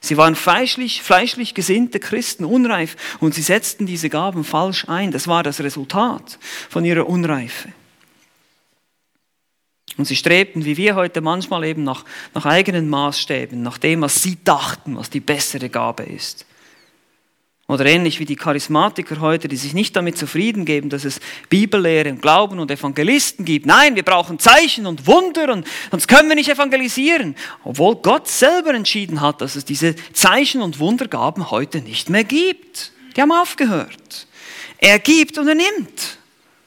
Sie waren fleischlich, fleischlich gesinnte Christen, unreif, und sie setzten diese Gaben falsch ein. Das war das Resultat von ihrer Unreife. Und sie strebten, wie wir heute manchmal eben, nach, nach eigenen Maßstäben, nach dem, was sie dachten, was die bessere Gabe ist. Oder ähnlich wie die Charismatiker heute, die sich nicht damit zufrieden geben, dass es Bibellehre und Glauben und Evangelisten gibt. Nein, wir brauchen Zeichen und Wunder und sonst können wir nicht evangelisieren. Obwohl Gott selber entschieden hat, dass es diese Zeichen und Wundergaben heute nicht mehr gibt. Die haben aufgehört. Er gibt und er nimmt.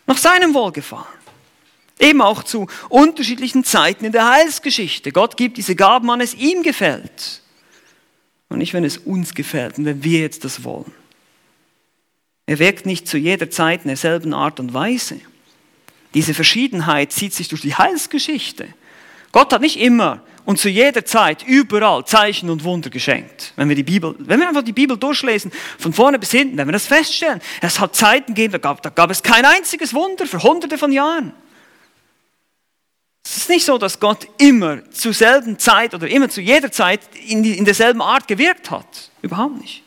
Nach seinem Wohlgefallen. Eben auch zu unterschiedlichen Zeiten in der Heilsgeschichte. Gott gibt diese Gaben an, es ihm gefällt und nicht, wenn es uns gefällt und wenn wir jetzt das wollen. Er wirkt nicht zu jeder Zeit in derselben Art und Weise. Diese Verschiedenheit zieht sich durch die Heilsgeschichte. Gott hat nicht immer und zu jeder Zeit überall Zeichen und Wunder geschenkt. Wenn wir die Bibel, wenn wir einfach die Bibel durchlesen, von vorne bis hinten, wenn wir das feststellen, es hat Zeiten gegeben, da gab, da gab es kein einziges Wunder für hunderte von Jahren. Es ist nicht so, dass Gott immer zur selben Zeit oder immer zu jeder Zeit in, in derselben Art gewirkt hat. Überhaupt nicht.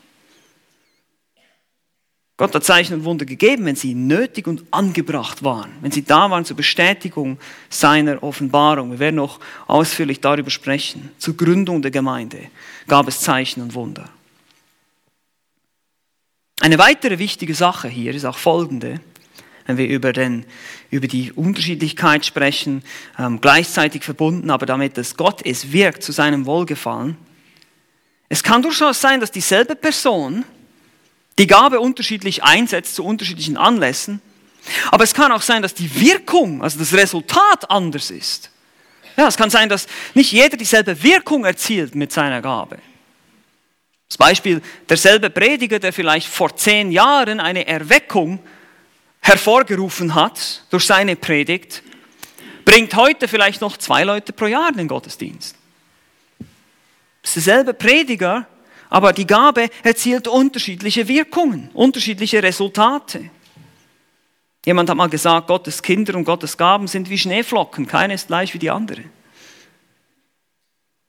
Gott hat Zeichen und Wunder gegeben, wenn sie nötig und angebracht waren, wenn sie da waren zur Bestätigung seiner Offenbarung. Wir werden noch ausführlich darüber sprechen. Zur Gründung der Gemeinde gab es Zeichen und Wunder. Eine weitere wichtige Sache hier ist auch folgende wenn wir über, den, über die Unterschiedlichkeit sprechen, ähm, gleichzeitig verbunden, aber damit, dass Gott es wirkt zu seinem Wohlgefallen. Es kann durchaus sein, dass dieselbe Person die Gabe unterschiedlich einsetzt zu unterschiedlichen Anlässen, aber es kann auch sein, dass die Wirkung, also das Resultat anders ist. Ja, es kann sein, dass nicht jeder dieselbe Wirkung erzielt mit seiner Gabe. Das Beispiel, derselbe Prediger, der vielleicht vor zehn Jahren eine Erweckung hervorgerufen hat durch seine Predigt, bringt heute vielleicht noch zwei Leute pro Jahr in den Gottesdienst. Es ist derselbe Prediger, aber die Gabe erzielt unterschiedliche Wirkungen, unterschiedliche Resultate. Jemand hat mal gesagt, Gottes Kinder und Gottes Gaben sind wie Schneeflocken, keine ist gleich wie die andere.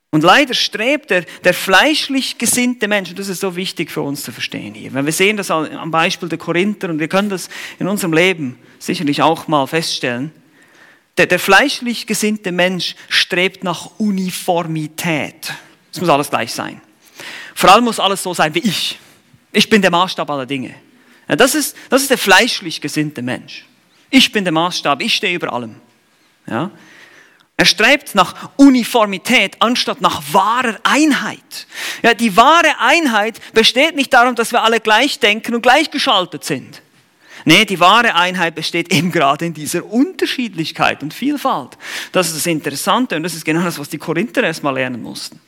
Und leider strebt der, der fleischlich gesinnte Mensch, und das ist so wichtig für uns zu verstehen hier, weil wir sehen das am Beispiel der Korinther und wir können das in unserem Leben sicherlich auch mal feststellen, der, der fleischlich gesinnte Mensch strebt nach Uniformität. Es muss alles gleich sein. Vor allem muss alles so sein wie ich. Ich bin der Maßstab aller Dinge. Ja, das, ist, das ist der fleischlich gesinnte Mensch. Ich bin der Maßstab, ich stehe über allem. Ja? Er strebt nach Uniformität anstatt nach wahrer Einheit. Ja, die wahre Einheit besteht nicht darum, dass wir alle gleich denken und gleichgeschaltet sind. Nee, die wahre Einheit besteht eben gerade in dieser Unterschiedlichkeit und Vielfalt. Das ist das Interessante und das ist genau das, was die Korinther erstmal lernen mussten.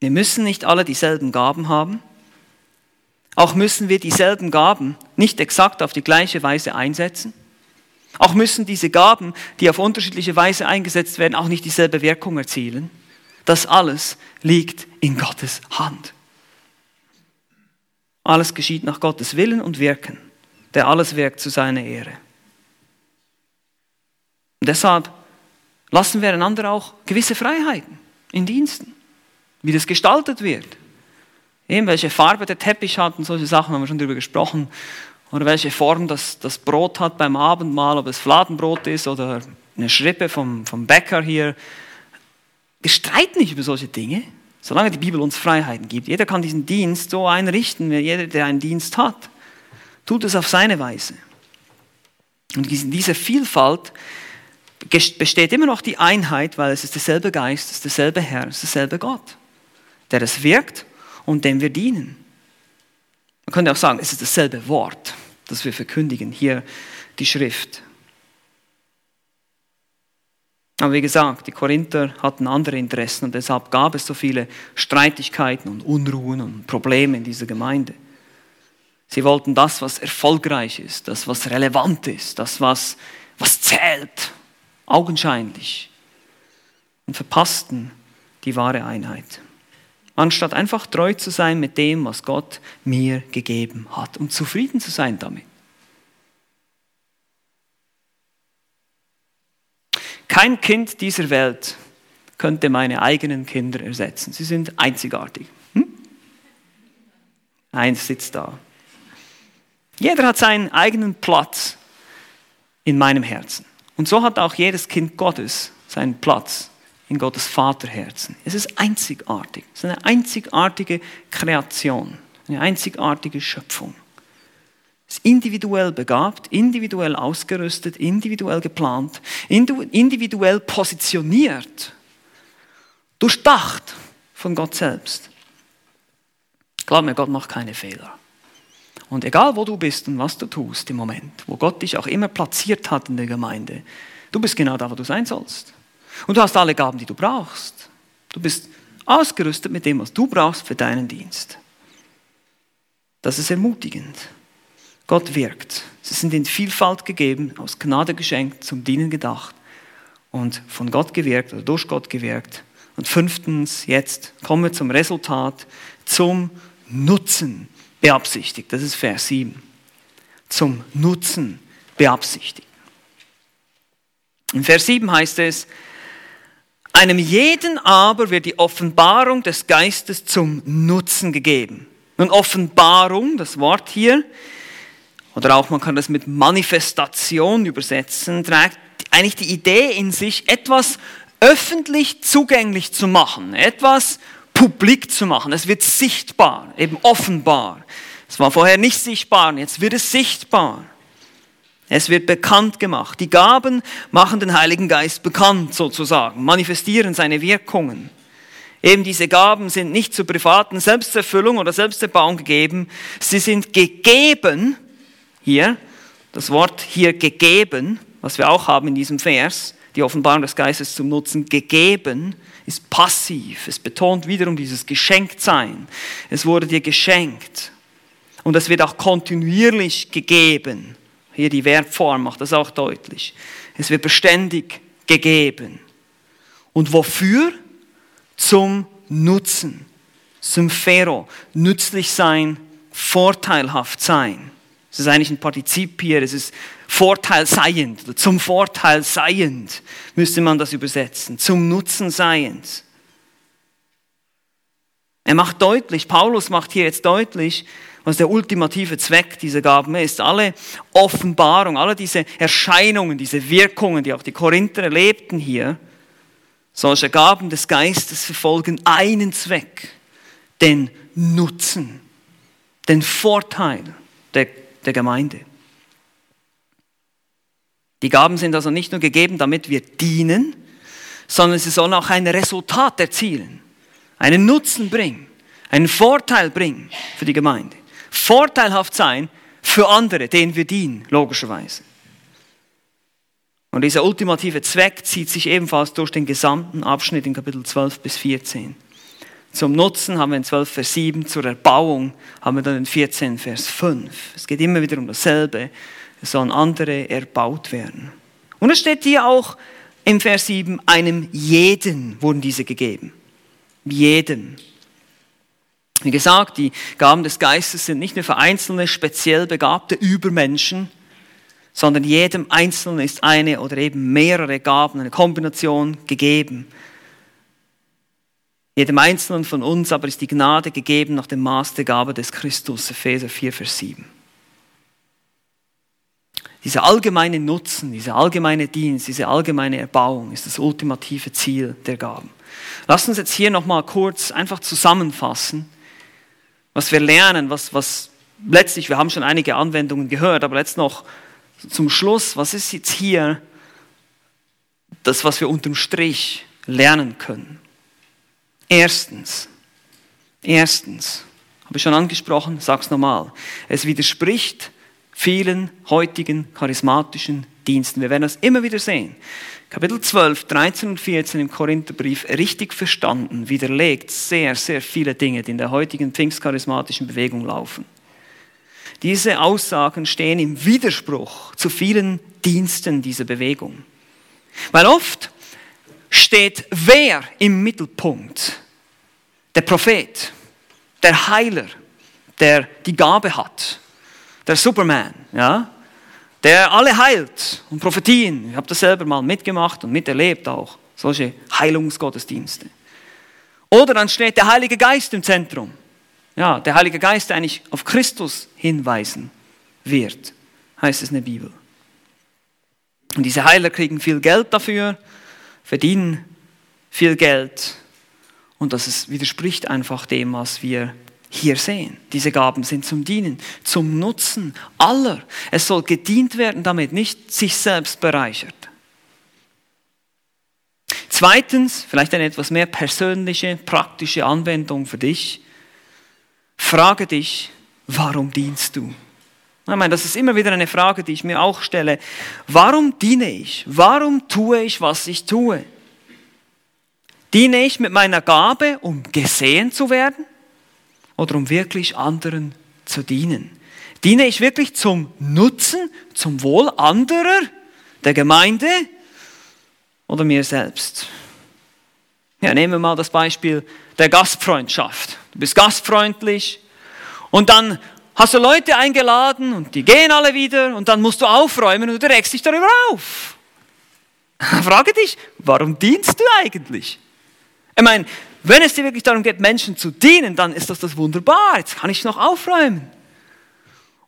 Wir müssen nicht alle dieselben Gaben haben. Auch müssen wir dieselben Gaben nicht exakt auf die gleiche Weise einsetzen. Auch müssen diese Gaben, die auf unterschiedliche Weise eingesetzt werden, auch nicht dieselbe Wirkung erzielen. Das alles liegt in Gottes Hand. Alles geschieht nach Gottes Willen und Wirken, der alles wirkt zu seiner Ehre. Und deshalb lassen wir einander auch gewisse Freiheiten in Diensten, wie das gestaltet wird. Eben welche Farbe der Teppich hat und solche Sachen haben wir schon darüber gesprochen oder welche Form das, das Brot hat beim Abendmahl, ob es Fladenbrot ist oder eine Schrippe vom, vom Bäcker hier. Wir streiten nicht über solche Dinge, solange die Bibel uns Freiheiten gibt. Jeder kann diesen Dienst so einrichten, jeder, der einen Dienst hat, tut es auf seine Weise. Und in dieser Vielfalt besteht immer noch die Einheit, weil es ist derselbe Geist, es ist derselbe Herr, es ist derselbe Gott, der es wirkt und dem wir dienen. Man könnte auch sagen, es ist dasselbe Wort, das wir verkündigen, hier die Schrift. Aber wie gesagt, die Korinther hatten andere Interessen und deshalb gab es so viele Streitigkeiten und Unruhen und Probleme in dieser Gemeinde. Sie wollten das, was erfolgreich ist, das, was relevant ist, das, was, was zählt, augenscheinlich, und verpassten die wahre Einheit anstatt einfach treu zu sein mit dem, was Gott mir gegeben hat und zufrieden zu sein damit. Kein Kind dieser Welt könnte meine eigenen Kinder ersetzen. Sie sind einzigartig. Hm? Eins sitzt da. Jeder hat seinen eigenen Platz in meinem Herzen. Und so hat auch jedes Kind Gottes seinen Platz in Gottes Vaterherzen. Es ist einzigartig. Es ist eine einzigartige Kreation, eine einzigartige Schöpfung. Es ist individuell begabt, individuell ausgerüstet, individuell geplant, individuell positioniert, durchdacht von Gott selbst. Glaub mir, Gott macht keine Fehler. Und egal wo du bist und was du tust im Moment, wo Gott dich auch immer platziert hat in der Gemeinde, du bist genau da, wo du sein sollst. Und du hast alle Gaben, die du brauchst. Du bist ausgerüstet mit dem, was du brauchst für deinen Dienst. Das ist ermutigend. Gott wirkt. Sie sind in Vielfalt gegeben, aus Gnade geschenkt, zum Dienen gedacht und von Gott gewirkt oder durch Gott gewirkt. Und fünftens, jetzt kommen wir zum Resultat, zum Nutzen beabsichtigt. Das ist Vers 7. Zum Nutzen beabsichtigt. In Vers 7 heißt es, einem jeden aber wird die Offenbarung des Geistes zum Nutzen gegeben. Nun, Offenbarung, das Wort hier, oder auch man kann das mit Manifestation übersetzen, trägt eigentlich die Idee in sich, etwas öffentlich zugänglich zu machen, etwas publik zu machen. Es wird sichtbar, eben offenbar. Es war vorher nicht sichtbar, jetzt wird es sichtbar. Es wird bekannt gemacht. Die Gaben machen den Heiligen Geist bekannt sozusagen, manifestieren seine Wirkungen. Eben diese Gaben sind nicht zur privaten Selbsterfüllung oder Selbsterbauung gegeben, sie sind gegeben, hier, das Wort hier gegeben, was wir auch haben in diesem Vers, die Offenbarung des Geistes zum Nutzen, gegeben, ist passiv. Es betont wiederum dieses Geschenktsein. Es wurde dir geschenkt. Und es wird auch kontinuierlich gegeben. Hier die Verbform macht das auch deutlich. Es wird beständig gegeben. Und wofür? Zum Nutzen. Symphero. Nützlich sein, vorteilhaft sein. Es ist eigentlich ein Partizip hier, es ist Vorteil seiend, zum Vorteil seiend müsste man das übersetzen, zum Nutzen seiend. Er macht deutlich, Paulus macht hier jetzt deutlich, was der ultimative Zweck dieser Gaben ist. Alle Offenbarung, alle diese Erscheinungen, diese Wirkungen, die auch die Korinther erlebten hier, solche Gaben des Geistes verfolgen einen Zweck, den Nutzen, den Vorteil der, der Gemeinde. Die Gaben sind also nicht nur gegeben, damit wir dienen, sondern sie sollen auch ein Resultat erzielen, einen Nutzen bringen, einen Vorteil bringen für die Gemeinde vorteilhaft sein für andere, denen wir dienen, logischerweise. Und dieser ultimative Zweck zieht sich ebenfalls durch den gesamten Abschnitt in Kapitel 12 bis 14. Zum Nutzen haben wir in 12 Vers 7, zur Erbauung haben wir dann in 14 Vers 5. Es geht immer wieder um dasselbe, es sollen andere erbaut werden. Und es steht hier auch im Vers 7, einem jeden wurden diese gegeben. Jedem. Wie gesagt, die Gaben des Geistes sind nicht nur für einzelne speziell begabte Übermenschen, sondern jedem Einzelnen ist eine oder eben mehrere Gaben, eine Kombination gegeben. Jedem Einzelnen von uns aber ist die Gnade gegeben nach dem Maß der Gabe des Christus, Epheser 4, Vers 7. Dieser allgemeine Nutzen, dieser allgemeine Dienst, diese allgemeine Erbauung ist das ultimative Ziel der Gaben. Lass uns jetzt hier nochmal kurz einfach zusammenfassen, was wir lernen, was, was letztlich, wir haben schon einige Anwendungen gehört, aber jetzt noch zum Schluss, was ist jetzt hier das, was wir unterm Strich lernen können? Erstens, erstens, habe ich schon angesprochen, sag's nochmal, es widerspricht vielen heutigen charismatischen Diensten. Wir werden das immer wieder sehen. Kapitel 12, 13 und 14 im Korintherbrief richtig verstanden widerlegt sehr, sehr viele Dinge, die in der heutigen pfingstcharismatischen Bewegung laufen. Diese Aussagen stehen im Widerspruch zu vielen Diensten dieser Bewegung. Weil oft steht wer im Mittelpunkt? Der Prophet, der Heiler, der die Gabe hat, der Superman, ja? Der alle heilt und Prophetien. Ich habe das selber mal mitgemacht und miterlebt auch, solche Heilungsgottesdienste. Oder dann steht der Heilige Geist im Zentrum. Ja, der Heilige Geist, der eigentlich auf Christus hinweisen wird, heißt es in der Bibel. Und diese Heiler kriegen viel Geld dafür, verdienen viel Geld. Und das ist, widerspricht einfach dem, was wir hier sehen. Diese Gaben sind zum Dienen, zum Nutzen aller. Es soll gedient werden, damit nicht sich selbst bereichert. Zweitens, vielleicht eine etwas mehr persönliche, praktische Anwendung für dich. Frage dich, warum dienst du? Ich meine, das ist immer wieder eine Frage, die ich mir auch stelle. Warum diene ich? Warum tue ich, was ich tue? Diene ich mit meiner Gabe, um gesehen zu werden oder um wirklich anderen zu dienen? Diene ich wirklich zum Nutzen, zum Wohl anderer, der Gemeinde oder mir selbst? Ja, nehmen wir mal das Beispiel der Gastfreundschaft. Du bist gastfreundlich und dann hast du Leute eingeladen und die gehen alle wieder und dann musst du aufräumen und du regst dich darüber auf. Frage dich, warum dienst du eigentlich? Ich meine, wenn es dir wirklich darum geht, Menschen zu dienen, dann ist das das wunderbar. Jetzt kann ich noch aufräumen.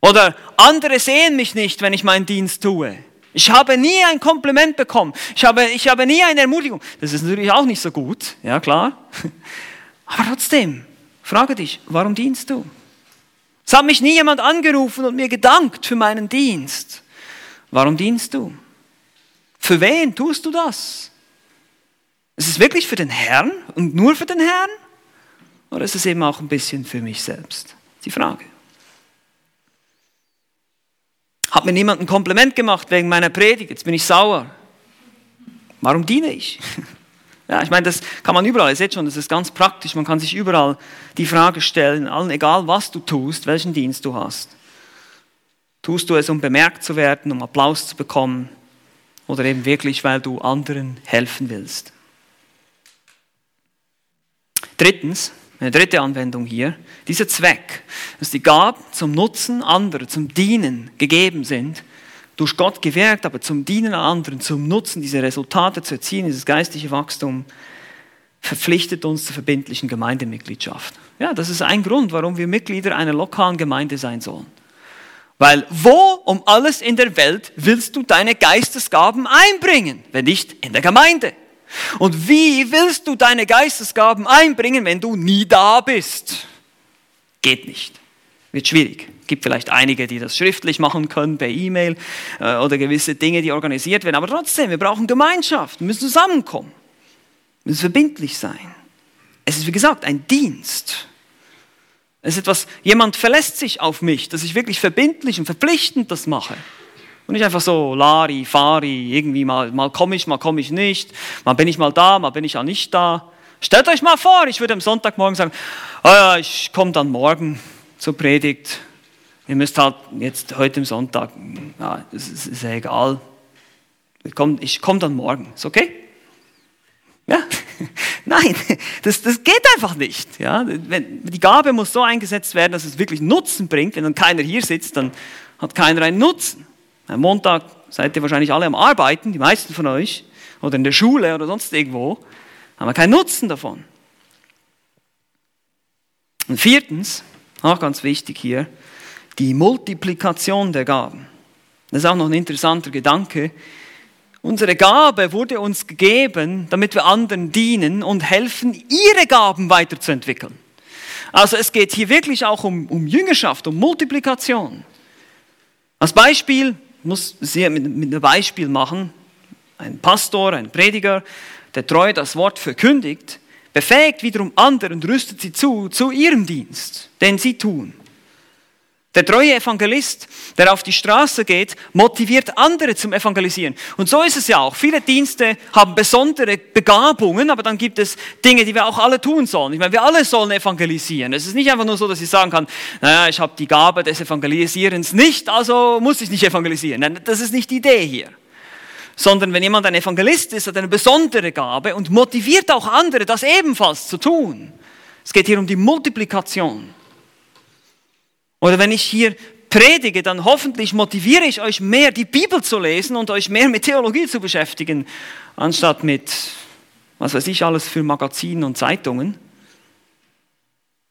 Oder andere sehen mich nicht, wenn ich meinen Dienst tue. Ich habe nie ein Kompliment bekommen. Ich habe, ich habe nie eine Ermutigung. Das ist natürlich auch nicht so gut, ja klar. Aber trotzdem, frage dich, warum dienst du? Es hat mich nie jemand angerufen und mir gedankt für meinen Dienst. Warum dienst du? Für wen tust du das? Ist es wirklich für den Herrn und nur für den Herrn? Oder ist es eben auch ein bisschen für mich selbst? Die Frage. Hat mir niemand ein Kompliment gemacht wegen meiner Predigt, jetzt bin ich sauer. Warum diene ich? Ja, ich meine, das kann man überall, ihr seht schon, das ist ganz praktisch, man kann sich überall die Frage stellen, allen, egal was du tust, welchen Dienst du hast. Tust du es, um bemerkt zu werden, um Applaus zu bekommen oder eben wirklich, weil du anderen helfen willst? Drittens, eine dritte Anwendung hier, dieser Zweck, dass die Gaben zum Nutzen anderer, zum Dienen gegeben sind, durch Gott gewirkt, aber zum Dienen an anderen, zum Nutzen, diese Resultate zu erzielen, dieses geistliche Wachstum, verpflichtet uns zur verbindlichen Gemeindemitgliedschaft. Ja, das ist ein Grund, warum wir Mitglieder einer lokalen Gemeinde sein sollen. Weil wo um alles in der Welt willst du deine Geistesgaben einbringen, wenn nicht in der Gemeinde? Und wie willst du deine Geistesgaben einbringen, wenn du nie da bist? Geht nicht. Wird schwierig. Gibt vielleicht einige, die das schriftlich machen können, per E-Mail äh, oder gewisse Dinge, die organisiert werden. Aber trotzdem, wir brauchen Gemeinschaft. Wir müssen zusammenkommen. Wir müssen verbindlich sein. Es ist, wie gesagt, ein Dienst. Es ist etwas, jemand verlässt sich auf mich, dass ich wirklich verbindlich und verpflichtend das mache. Und nicht einfach so Lari, Fari, irgendwie mal, mal komme ich, mal komme ich nicht, mal bin ich mal da, mal bin ich auch nicht da. Stellt euch mal vor, ich würde am Sonntagmorgen sagen, oh ja, ich komme dann morgen zur Predigt. Ihr müsst halt jetzt heute am Sonntag, ja, ist, ist ja egal. Ich komme komm dann morgen, ist okay? Ja? Nein, das, das geht einfach nicht. Ja? Die Gabe muss so eingesetzt werden, dass es wirklich Nutzen bringt. Wenn dann keiner hier sitzt, dann hat keiner einen Nutzen. Am Montag seid ihr wahrscheinlich alle am Arbeiten, die meisten von euch, oder in der Schule oder sonst irgendwo, haben wir keinen Nutzen davon. Und viertens, auch ganz wichtig hier, die Multiplikation der Gaben. Das ist auch noch ein interessanter Gedanke. Unsere Gabe wurde uns gegeben, damit wir anderen dienen und helfen, ihre Gaben weiterzuentwickeln. Also es geht hier wirklich auch um, um Jüngerschaft, um Multiplikation. Als Beispiel, muss sehr mit, mit einem Beispiel machen. Ein Pastor, ein Prediger, der treu das Wort verkündigt, befähigt wiederum andere und rüstet sie zu, zu ihrem Dienst, den sie tun. Der treue Evangelist, der auf die Straße geht, motiviert andere zum Evangelisieren. Und so ist es ja auch. Viele Dienste haben besondere Begabungen, aber dann gibt es Dinge, die wir auch alle tun sollen. Ich meine, wir alle sollen evangelisieren. Es ist nicht einfach nur so, dass ich sagen kann, naja, ich habe die Gabe des Evangelisierens nicht, also muss ich nicht evangelisieren. Nein, das ist nicht die Idee hier. Sondern wenn jemand ein Evangelist ist, hat er eine besondere Gabe und motiviert auch andere, das ebenfalls zu tun. Es geht hier um die Multiplikation. Oder wenn ich hier predige, dann hoffentlich motiviere ich euch mehr, die Bibel zu lesen und euch mehr mit Theologie zu beschäftigen, anstatt mit, was weiß ich, alles für Magazinen und Zeitungen.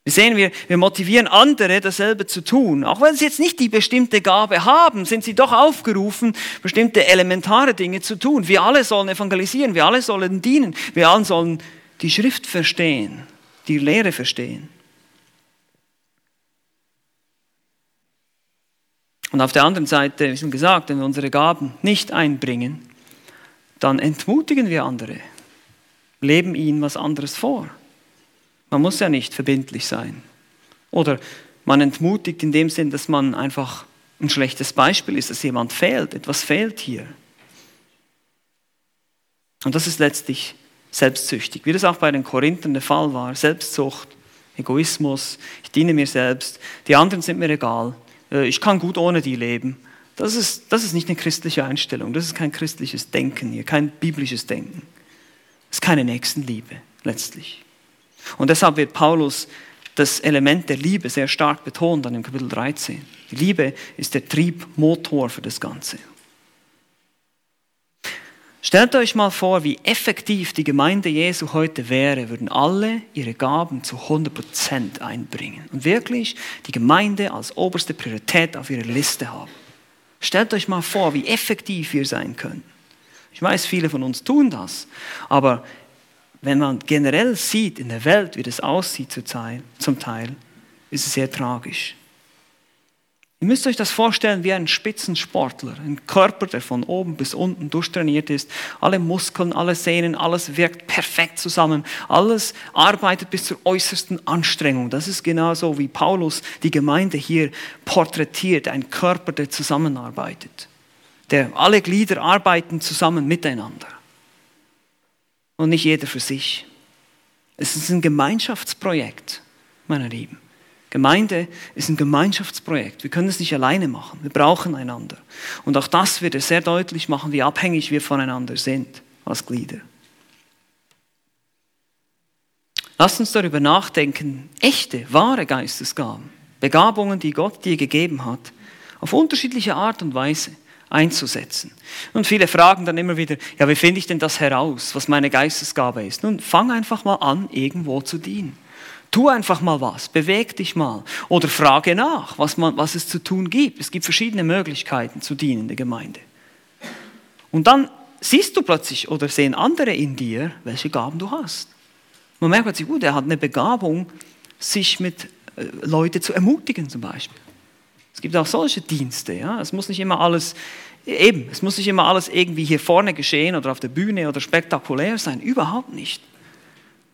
Wir sehen, wir, wir motivieren andere, dasselbe zu tun. Auch wenn sie jetzt nicht die bestimmte Gabe haben, sind sie doch aufgerufen, bestimmte elementare Dinge zu tun. Wir alle sollen evangelisieren, wir alle sollen dienen, wir alle sollen die Schrift verstehen, die Lehre verstehen. Und auf der anderen Seite, wie schon gesagt, wenn wir unsere Gaben nicht einbringen, dann entmutigen wir andere, leben ihnen was anderes vor. Man muss ja nicht verbindlich sein. Oder man entmutigt in dem Sinn, dass man einfach ein schlechtes Beispiel ist, dass jemand fehlt, etwas fehlt hier. Und das ist letztlich selbstsüchtig, wie das auch bei den Korinthern der Fall war. Selbstsucht, Egoismus, ich diene mir selbst, die anderen sind mir egal, ich kann gut ohne die leben. Das ist, das ist nicht eine christliche Einstellung, das ist kein christliches Denken hier, kein biblisches Denken. Das ist keine Nächstenliebe letztlich. Und deshalb wird Paulus das Element der Liebe sehr stark betont dann im Kapitel 13. Die Liebe ist der Triebmotor für das Ganze. Stellt euch mal vor, wie effektiv die Gemeinde Jesu heute wäre, würden alle ihre Gaben zu 100% einbringen und wirklich die Gemeinde als oberste Priorität auf ihrer Liste haben. Stellt euch mal vor, wie effektiv wir sein können. Ich weiß, viele von uns tun das, aber wenn man generell sieht in der Welt, wie das aussieht zum Teil, ist es sehr tragisch. Ihr müsst euch das vorstellen wie ein Spitzensportler, ein Körper, der von oben bis unten durchtrainiert ist. Alle Muskeln, alle Sehnen, alles wirkt perfekt zusammen. Alles arbeitet bis zur äußersten Anstrengung. Das ist genauso, wie Paulus die Gemeinde hier porträtiert. Ein Körper, der zusammenarbeitet. Der alle Glieder arbeiten zusammen miteinander und nicht jeder für sich. Es ist ein Gemeinschaftsprojekt, meine Lieben. Gemeinde ist ein Gemeinschaftsprojekt. Wir können es nicht alleine machen. Wir brauchen einander. Und auch das wird er sehr deutlich machen, wie abhängig wir voneinander sind als Glieder. Lasst uns darüber nachdenken, echte, wahre Geistesgaben, Begabungen, die Gott dir gegeben hat, auf unterschiedliche Art und Weise einzusetzen. Und viele fragen dann immer wieder, ja, wie finde ich denn das heraus, was meine Geistesgabe ist? Nun, fang einfach mal an, irgendwo zu dienen. Tu einfach mal was, beweg dich mal oder frage nach, was, man, was es zu tun gibt. Es gibt verschiedene Möglichkeiten zu dienen in der Gemeinde. Und dann siehst du plötzlich oder sehen andere in dir, welche Gaben du hast. Man merkt plötzlich, gut, er hat eine Begabung, sich mit äh, Leuten zu ermutigen zum Beispiel. Es gibt auch solche Dienste. Ja? Es muss nicht immer alles, eben, es muss nicht immer alles irgendwie hier vorne geschehen oder auf der Bühne oder spektakulär sein. Überhaupt nicht.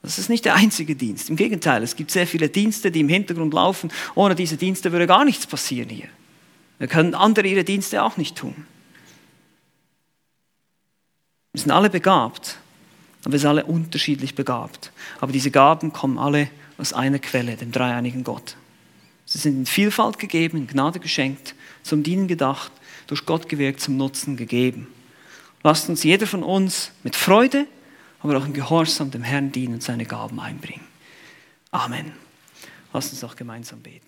Das ist nicht der einzige Dienst. Im Gegenteil, es gibt sehr viele Dienste, die im Hintergrund laufen. Ohne diese Dienste würde gar nichts passieren hier. Wir können andere ihre Dienste auch nicht tun. Wir sind alle begabt, aber wir sind alle unterschiedlich begabt. Aber diese Gaben kommen alle aus einer Quelle, dem dreieinigen Gott. Sie sind in Vielfalt gegeben, in Gnade geschenkt, zum Dienen gedacht, durch Gott gewirkt, zum Nutzen gegeben. Lasst uns jeder von uns mit Freude, aber auch in Gehorsam dem Herrn dienen und seine Gaben einbringen. Amen. Lasst uns auch gemeinsam beten.